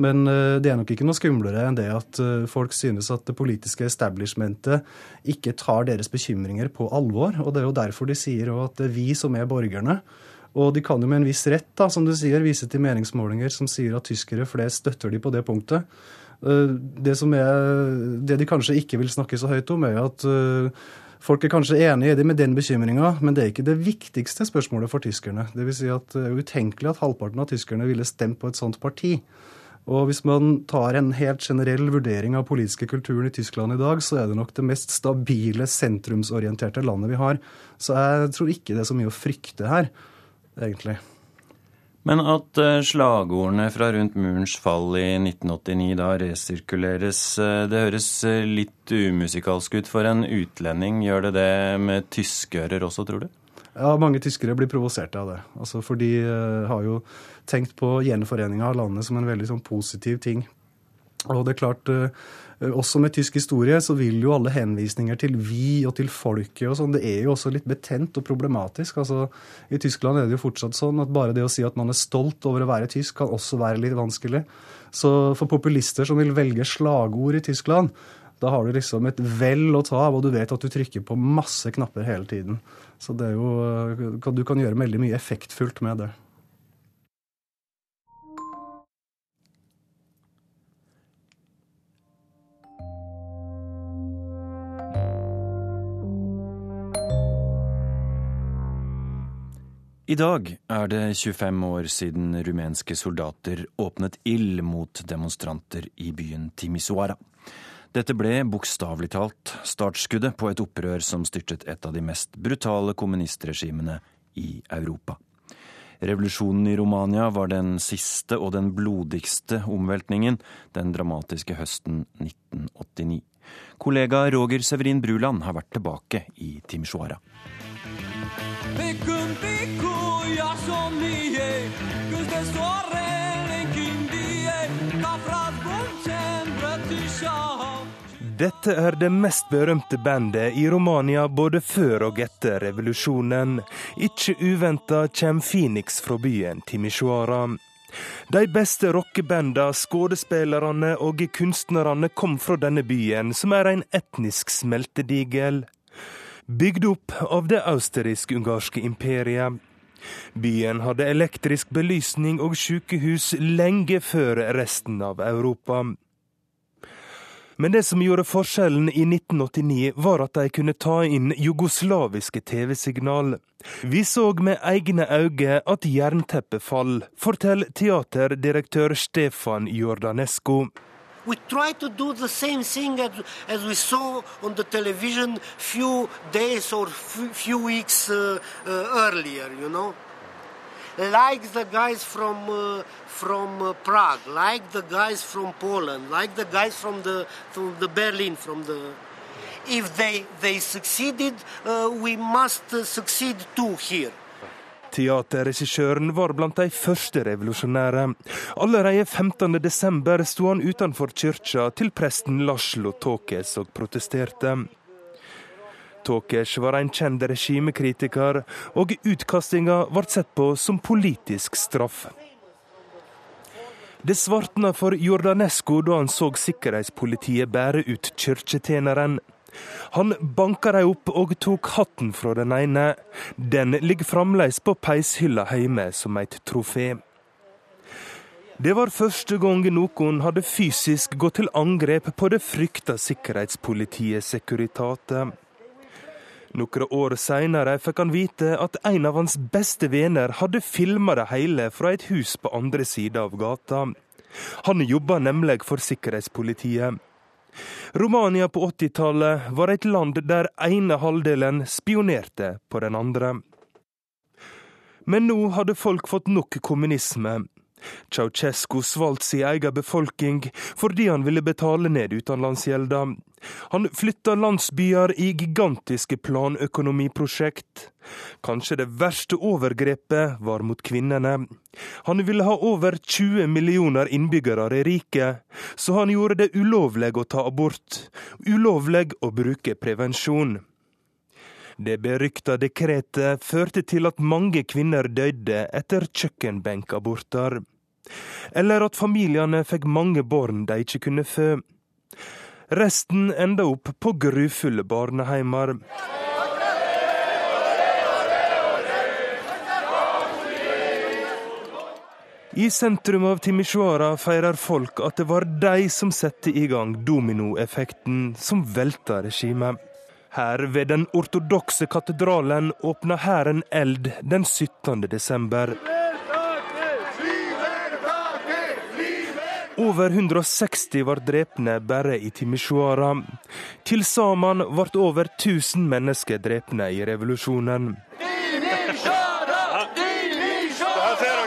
[SPEAKER 30] Men uh, det er nok ikke noe skumlere enn det at folk synes at det politiske establishmentet ikke tar deres bekymringer på alvor. Og det er jo derfor de sier at det er vi som er borgerne. Og de kan jo med en viss rett, da, som du sier, vise til meningsmålinger som sier at tyskere flest støtter de på det punktet. Eh, det, er, det de kanskje ikke vil snakke så høyt om, er at eh, Folk er kanskje enig i med den bekymringa, men det er ikke det viktigste spørsmålet for tyskerne. Det vil si at det er utenkelig at halvparten av tyskerne ville stemt på et sånt parti. Og hvis man tar en helt generell vurdering av politiske kulturen i Tyskland i dag, så er det nok det mest stabile, sentrumsorienterte landet vi har. Så jeg tror ikke det er så mye å frykte her, egentlig.
[SPEAKER 1] Men at eh, slagordene fra rundt murens fall i 1989 da resirkuleres, eh, det høres eh, litt umusikalsk ut for en utlending. Gjør det det med tyskører også, tror du?
[SPEAKER 30] Ja, mange tyskere blir provosert av det. Altså, for de har jo tenkt på gjenforeninga av landet som en veldig sånn, positiv ting. Og det er klart, også med tysk historie så vil jo alle henvisninger til vi og til folket og sånn, det er jo også litt betent og problematisk. Altså, I Tyskland er det jo fortsatt sånn at bare det å si at man er stolt over å være tysk, kan også være litt vanskelig. Så for populister som vil velge slagord i Tyskland, da har du liksom et vell å ta av, og du vet at du trykker på masse knapper hele tiden. Så det er jo, eh, du kan gjøre veldig mye effektfullt med det.
[SPEAKER 1] I dag er det 25 år siden rumenske soldater åpnet ild mot demonstranter i byen Timisoara. Dette ble bokstavelig talt startskuddet på et opprør som styrtet et av de mest brutale kommunistregimene i Europa. Revolusjonen i Romania var den siste og den blodigste omveltningen den dramatiske høsten 1989. Kollega Roger Severin Bruland har vært tilbake i Timisoara.
[SPEAKER 32] Dette er det mest berømte bandet i Romania både før og etter revolusjonen. Ikke uventa kommer Phoenix fra byen Timisoara. De beste rockebanda, skuespillerne og kunstnerne kom fra denne byen, som er en etnisk smeltedigel. Bygd opp av det østerriksk-ungarske imperiet. Byen hadde elektrisk belysning og sykehus lenge før resten av Europa. Men det som gjorde forskjellen i 1989, var at de kunne ta inn jugoslaviske TV-signal. Vi så med egne øyne at jernteppet fall, forteller teaterdirektør Stefan Jordanesco. We try to do the same thing as, as we saw on the television few days or few weeks uh, uh, earlier, you know. Like the guys from uh, from uh, Prague, like the guys from Poland, like the guys from the from the Berlin, from the. If they they succeeded, uh, we must uh, succeed too here. Teaterregissøren var blant de første revolusjonære. Allerede 15.12. sto han utenfor kirka til presten Laszlo Tokes og protesterte. Tokes var en kjent regimekritiker, og utkastinga ble sett på som politisk straff. Det svartna for Jordanesco da han så sikkerhetspolitiet bære ut kirketjeneren. Han banka dem opp og tok hatten fra den ene. Den ligger fremdeles på peishylla hjemme som et trofé. Det var første gang noen hadde fysisk gått til angrep på det frykta sikkerhetspolitiet Securitate. Noen år seinere fikk han vite at en av hans beste venner hadde filma det hele fra et hus på andre sida av gata. Han jobba nemlig for sikkerhetspolitiet. Romania på 80-tallet var et land der ene halvdelen spionerte på den andre. Men nå hadde folk fått nok kommunisme. Ceaucescu svalt sin egen befolkning fordi han ville betale ned utenlandsgjelda. Han flytter landsbyer i gigantiske planøkonomiprosjekt. Kanskje det verste overgrepet var mot kvinnene. Han ville ha over 20 millioner innbyggere i riket, så han gjorde det ulovlig å ta abort, ulovlig å bruke prevensjon. Det berykta dekretet førte til at mange kvinner døde etter kjøkkenbenkaborter. Eller at familiene fikk mange barn de ikke kunne fø. Resten enda opp på grufulle barneheimer. I sentrum av Timisoara feirer folk at det var de som satte i gang dominoeffekten som velta regimet. Her ved den ortodokse katedralen åpna hæren eld den 17. desember. Over 160 var drepne bare i Timisoara. Til sammen ble over 1000 mennesker drepne i revolusjonen. Timisoara! Timisoara! dere,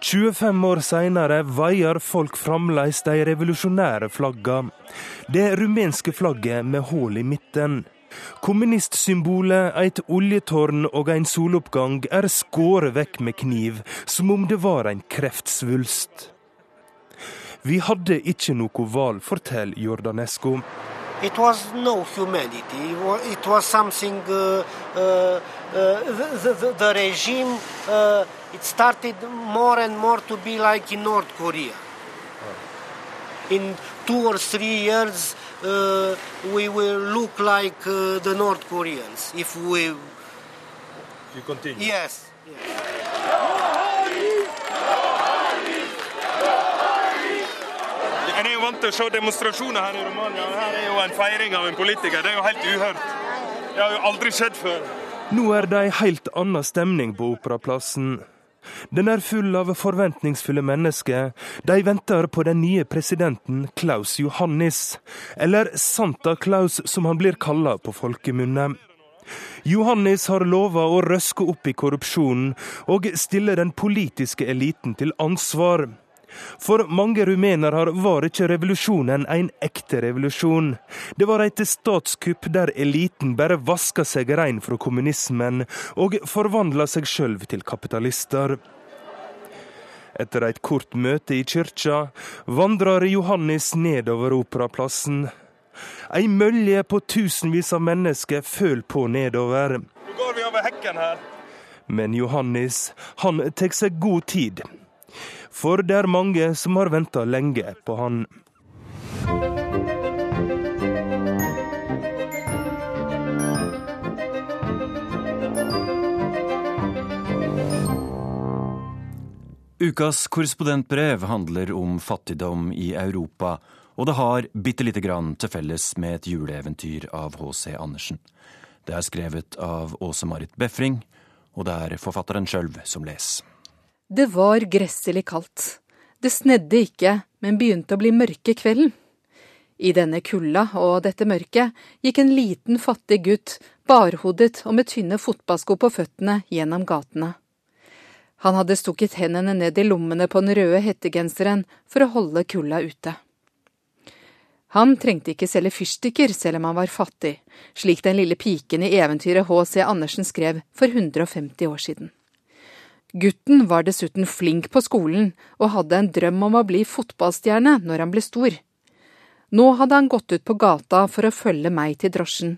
[SPEAKER 32] 25 år seinere vaier folk fremdeles de revolusjonære flaggene. Det rumenske flagget med hull i midten. Kommunistsymbolet, et oljetårn og en soloppgang er skåret vekk med kniv, som om det var en kreftsvulst. Vi hadde ikke noe valg, forteller Jordanesco.
[SPEAKER 33] It was no humanity. It was something. Uh, uh, the, the, the, regime. Uh, it started more and more to be like in North Korea. In two or three years, uh, we will look like uh, the North Koreans if we.
[SPEAKER 32] You continue.
[SPEAKER 33] Yes. yes.
[SPEAKER 32] En er jo vant til å se demonstrasjoner her i Romania. Her er jo en feiring av en politiker. Det er jo helt uhørt. Det har jo aldri skjedd før. Nå er det ei helt anna stemning på Operaplassen. Den er full av forventningsfulle mennesker. De venter på den nye presidenten Klaus Johannis, eller Santa Claus som han blir kalla på folkemunne. Johannis har lova å røske opp i korrupsjonen og stille den politiske eliten til ansvar. For mange rumenere var ikke revolusjonen en ekte revolusjon. Det var et statskupp der eliten bare vaska seg rein fra kommunismen og forvandla seg sjøl til kapitalister. Etter et kort møte i kyrkja vandrer Johannes nedover operaplassen. Ei mølje på tusenvis av mennesker føler på nedover.
[SPEAKER 34] Nå går vi over hekken her.
[SPEAKER 32] Men Johannes, han tar seg god tid. For det er mange som har venta lenge på han.
[SPEAKER 1] Ukas korrespondentbrev handler om fattigdom i Europa, og det har bitte lite grann til felles med et juleeventyr av H.C. Andersen. Det er skrevet av Åse Marit Befring, og det er forfatteren sjøl som leser.
[SPEAKER 35] Det var gresselig kaldt. Det snedde ikke, men begynte å bli mørke kvelden. I denne kulda og dette mørket gikk en liten, fattig gutt, barhodet og med tynne fotballsko på føttene, gjennom gatene. Han hadde stukket hendene ned i lommene på den røde hettegenseren for å holde kulda ute. Han trengte ikke selge fyrstikker selv om han var fattig, slik den lille piken i eventyret H.C. Andersen skrev for 150 år siden. Gutten var dessuten flink på skolen og hadde en drøm om å bli fotballstjerne når han ble stor. Nå hadde han gått ut på gata for å følge meg til drosjen.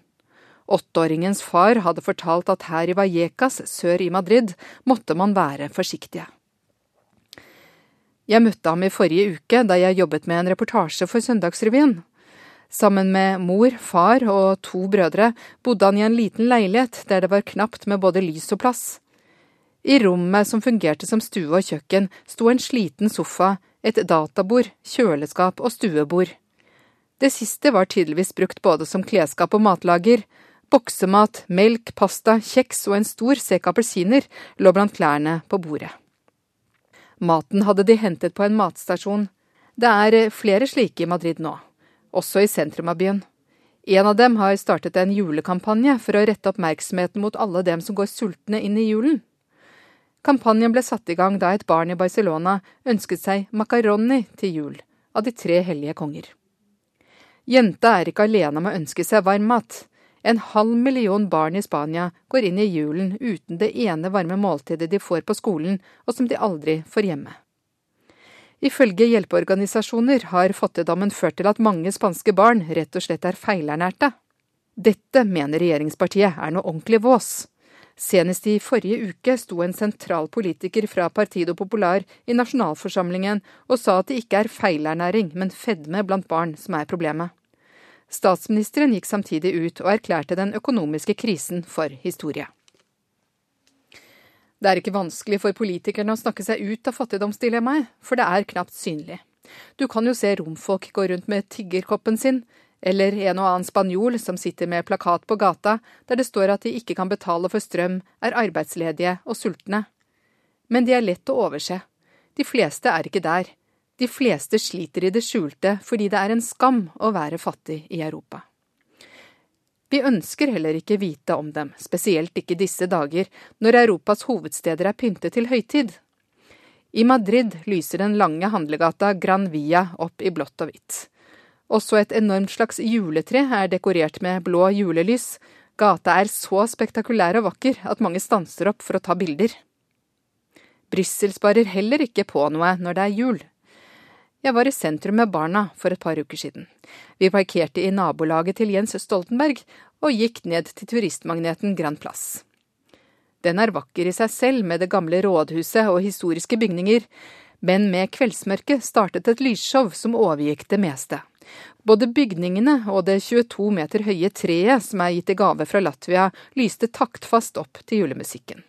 [SPEAKER 35] Åtteåringens far hadde fortalt at her i Vallecas sør i Madrid måtte man være forsiktige. Jeg møtte ham i forrige uke da jeg jobbet med en reportasje for Søndagsrevyen. Sammen med mor, far og to brødre bodde han i en liten leilighet der det var knapt med både lys og plass. I rommet som fungerte som stue og kjøkken, sto en sliten sofa, et databord, kjøleskap og stuebord. Det siste var tydeligvis brukt både som klesskap og matlager. Boksemat, melk, pasta, kjeks og en stor sekk appelsiner lå blant klærne på bordet. Maten hadde de hentet på en matstasjon. Det er flere slike i Madrid nå, også i sentrum av byen. En av dem har startet en julekampanje for å rette oppmerksomheten mot alle dem som går sultne inn i julen. Kampanjen ble satt i gang da et barn i Barcelona ønsket seg makaroni til jul, av de tre hellige konger. Jenta er ikke alene om å ønske seg varm mat. En halv million barn i Spania går inn i julen uten det ene varme måltidet de får på skolen, og som de aldri får hjemme. Ifølge hjelpeorganisasjoner har fattigdommen ført til at mange spanske barn rett og slett er feilernærte. Dette mener regjeringspartiet er noe ordentlig vås. Senest i forrige uke sto en sentral politiker fra Partido Popular i nasjonalforsamlingen og sa at det ikke er feilernæring, men fedme blant barn som er problemet. Statsministeren gikk samtidig ut og erklærte den økonomiske krisen for historie. Det er ikke vanskelig for politikerne å snakke seg ut av fattigdomsdilemmaet, for det er knapt synlig. Du kan jo se romfolk gå rundt med tiggerkoppen sin, eller en og annen spanjol som sitter med plakat på gata der det står at de ikke kan betale for strøm, er arbeidsledige og sultne. Men de er lett å overse. De fleste er ikke der. De fleste sliter i det skjulte fordi det er en skam å være fattig i Europa. Vi ønsker heller ikke vite om dem, spesielt ikke disse dager, når Europas hovedsteder er pyntet til høytid. I Madrid lyser den lange handlegata Gran Via opp i blått og hvitt. Også et enormt slags juletre er dekorert med blå julelys. Gata er så spektakulær og vakker at mange stanser opp for å ta bilder. Brussel sparer heller ikke på noe når det er jul. Jeg var i sentrum med barna for et par uker siden. Vi parkerte i nabolaget til Jens Stoltenberg og gikk ned til turistmagneten Grand Plass. Den er vakker i seg selv med det gamle rådhuset og historiske bygninger, men med kveldsmørket startet et lysshow som overgikk det meste. Både bygningene og det 22 meter høye treet som er gitt i gave fra Latvia, lyste taktfast opp til julemusikken.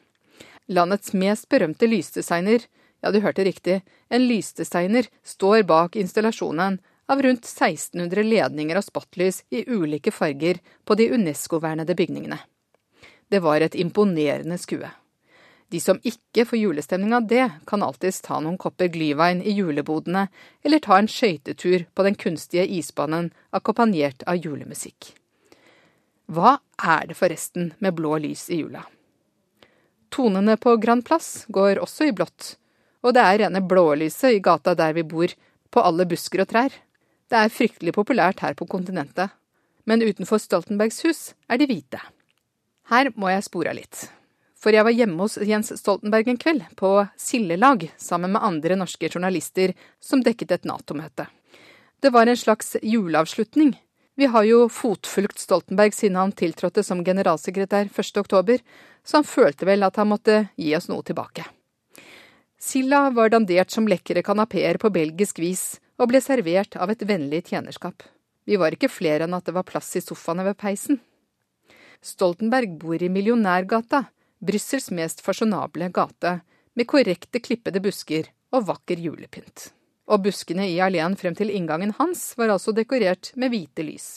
[SPEAKER 35] Landets mest berømte lysdesigner, ja du hørte riktig, en lysdesigner står bak installasjonen av rundt 1600 ledninger og spotlys i ulike farger på de UNESCO-vernede bygningene. Det var et imponerende skue. De som ikke får julestemning av det, kan alltids ta noen kopper glyvein i julebodene, eller ta en skøytetur på den kunstige isbanen akkompagnert av julemusikk. Hva er det forresten med blå lys i jula? Tonene på Grand Plass går også i blått, og det er rene blålyset i gata der vi bor, på alle busker og trær. Det er fryktelig populært her på kontinentet, men utenfor Stoltenbergs hus er de hvite. Her må jeg spore litt. For jeg var hjemme hos Jens Stoltenberg en kveld, på Sildelag, sammen med andre norske journalister som dekket et Nato-møte. Det var en slags juleavslutning. Vi har jo fotfulgt Stoltenberg siden han tiltrådte som generalsekretær 1. oktober, så han følte vel at han måtte gi oss noe tilbake. Silda var dandert som lekre kanapeer på belgisk vis, og ble servert av et vennlig tjenerskap. Vi var ikke flere enn at det var plass i sofaene ved peisen. Stoltenberg bor i Millionærgata, Brussels mest fasjonable gate, med korrekte klippede busker og vakker julepynt. Og buskene i alleen frem til inngangen hans var altså dekorert med hvite lys.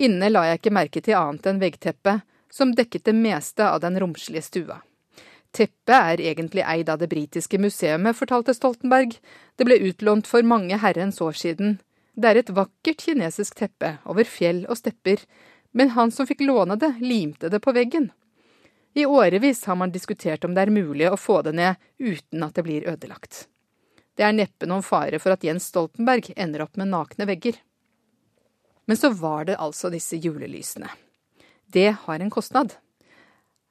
[SPEAKER 35] Inne la jeg ikke merke til annet enn veggteppet, som dekket det meste av den romslige stua. Teppet er egentlig eid av det britiske museet, fortalte Stoltenberg. Det ble utlånt for mange herrens år siden. Det er et vakkert kinesisk teppe over fjell og stepper, men han som fikk låne det, limte det på veggen. I årevis har man diskutert om det er mulig å få det ned uten at det blir ødelagt. Det er neppe noen fare for at Jens Stoltenberg ender opp med nakne vegger. Men så var det altså disse julelysene. Det har en kostnad.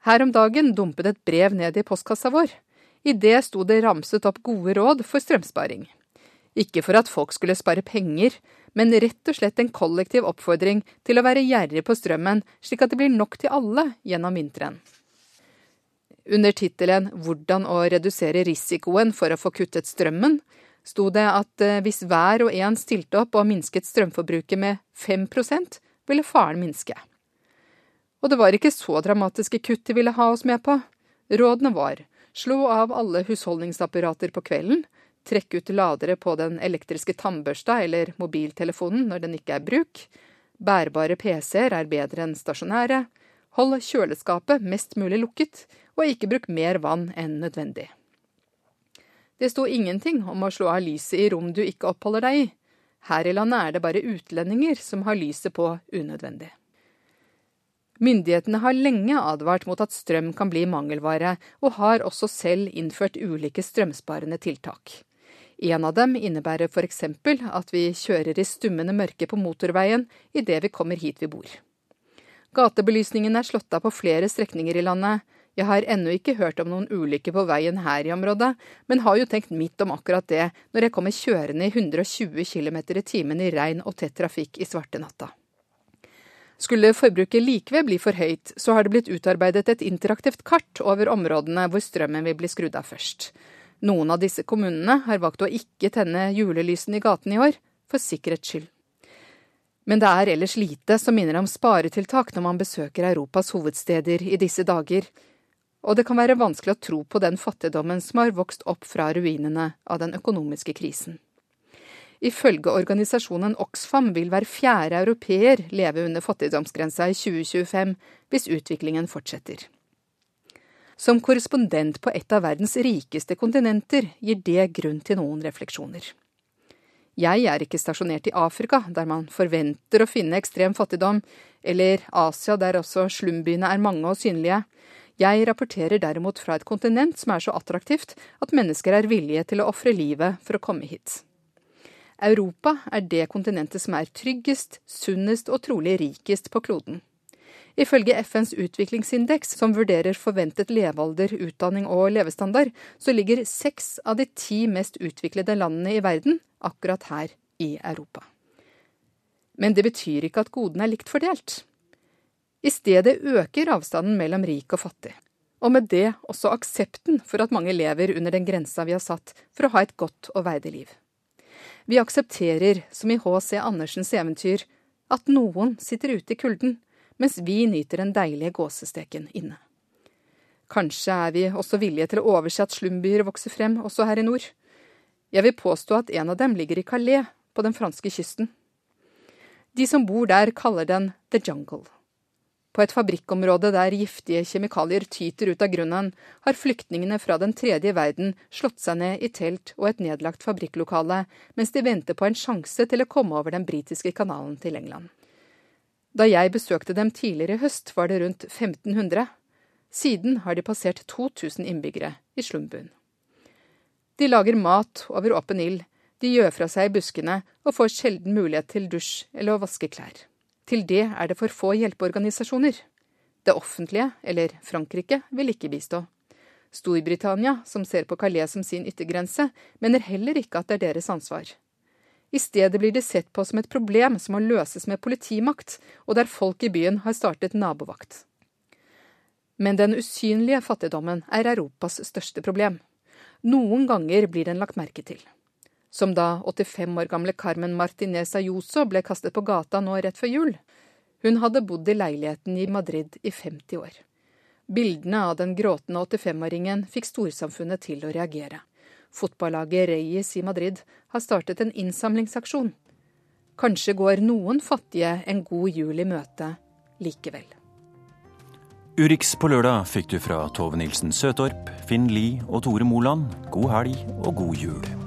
[SPEAKER 35] Her om dagen dumpet et brev ned i postkassa vår. I det sto det ramset opp gode råd for strømsparing. Ikke for at folk skulle spare penger, men rett og slett en kollektiv oppfordring til å være gjerrig på strømmen, slik at det blir nok til alle gjennom vinteren. Under tittelen 'Hvordan å redusere risikoen for å få kuttet strømmen' sto det at eh, hvis hver og en stilte opp og minsket strømforbruket med 5% ville faren minske. Og det var ikke så dramatiske kutt de ville ha oss med på. Rådene var slå av alle husholdningsapparater på kvelden, trekke ut ladere på den elektriske tannbørsta eller mobiltelefonen når den ikke er i bruk. Bærbare PC-er er bedre enn stasjonære. Hold kjøleskapet mest mulig lukket, og ikke bruk mer vann enn nødvendig. Det sto ingenting om å slå av lyset i rom du ikke oppholder deg i. Her i landet er det bare utlendinger som har lyset på unødvendig. Myndighetene har lenge advart mot at strøm kan bli mangelvare, og har også selv innført ulike strømsparende tiltak. En av dem innebærer f.eks. at vi kjører i stummende mørke på motorveien idet vi kommer hit vi bor. Gatebelysningen er slått av på flere strekninger i landet. Jeg har ennå ikke hørt om noen ulykker på veien her i området, men har jo tenkt midt om akkurat det når jeg kommer kjørende i 120 km i timen i regn og tett trafikk i svarte natta. Skulle forbruket likevel bli for høyt, så har det blitt utarbeidet et interaktivt kart over områdene hvor strømmen vil bli skrudd av først. Noen av disse kommunene har valgt å ikke tenne julelysene i gatene i år, for sikkerhets skyld. Men det er ellers lite som minner om sparetiltak når man besøker Europas hovedsteder i disse dager, og det kan være vanskelig å tro på den fattigdommen som har vokst opp fra ruinene av den økonomiske krisen. Ifølge organisasjonen Oxfam vil hver fjerde europeer leve under fattigdomsgrensa i 2025 hvis utviklingen fortsetter. Som korrespondent på et av verdens rikeste kontinenter gir det grunn til noen refleksjoner. Jeg er ikke stasjonert i Afrika, der man forventer å finne ekstrem fattigdom, eller Asia, der også slumbyene er mange og synlige. Jeg rapporterer derimot fra et kontinent som er så attraktivt at mennesker er villige til å ofre livet for å komme hit. Europa er det kontinentet som er tryggest, sunnest og trolig rikest på kloden. Ifølge FNs utviklingsindeks, som vurderer forventet levealder, utdanning og levestandard, så ligger seks av de ti mest utviklede landene i verden akkurat her i Europa. Men det betyr ikke at godene er likt fordelt. I stedet øker avstanden mellom rik og fattig. Og med det også aksepten for at mange lever under den grensa vi har satt for å ha et godt og verdig liv. Vi aksepterer, som i H.C. Andersens eventyr, at noen sitter ute i kulden mens vi nyter den deilige gåsesteken inne. Kanskje er vi også villige til å overse at slumbyer vokser frem også her i nord. Jeg vil påstå at en av dem ligger i Calais, på den franske kysten. De som bor der, kaller den The Jungle. På et fabrikkområde der giftige kjemikalier tyter ut av grunnen, har flyktningene fra den tredje verden slått seg ned i telt og et nedlagt fabrikklokale, mens de venter på en sjanse til å komme over den britiske kanalen til England. Da jeg besøkte dem tidligere i høst, var det rundt 1500. Siden har de passert 2000 innbyggere i slumbuen. De lager mat over åpen ild, de gjør fra seg i buskene og får sjelden mulighet til dusj eller å vaske klær. Til det er det for få hjelpeorganisasjoner. Det offentlige, eller Frankrike, vil ikke bistå. Storbritannia, som ser på Calais som sin yttergrense, mener heller ikke at det er deres ansvar. I stedet blir de sett på som et problem som må løses med politimakt, og der folk i byen har startet nabovakt. Men den usynlige fattigdommen er Europas største problem. Noen ganger blir den lagt merke til. Som da 85 år gamle Carmen Martinez Ayuso ble kastet på gata nå rett før jul. Hun hadde bodd i leiligheten i Madrid i 50 år. Bildene av den gråtende 85-åringen fikk storsamfunnet til å reagere. Fotballaget Reyes i Madrid har startet en innsamlingsaksjon. Kanskje går noen fattige en god jul i møte likevel.
[SPEAKER 1] Urix på lørdag fikk du fra Tove Nilsen Søtorp, Finn Lie og Tore Moland. God helg og god jul.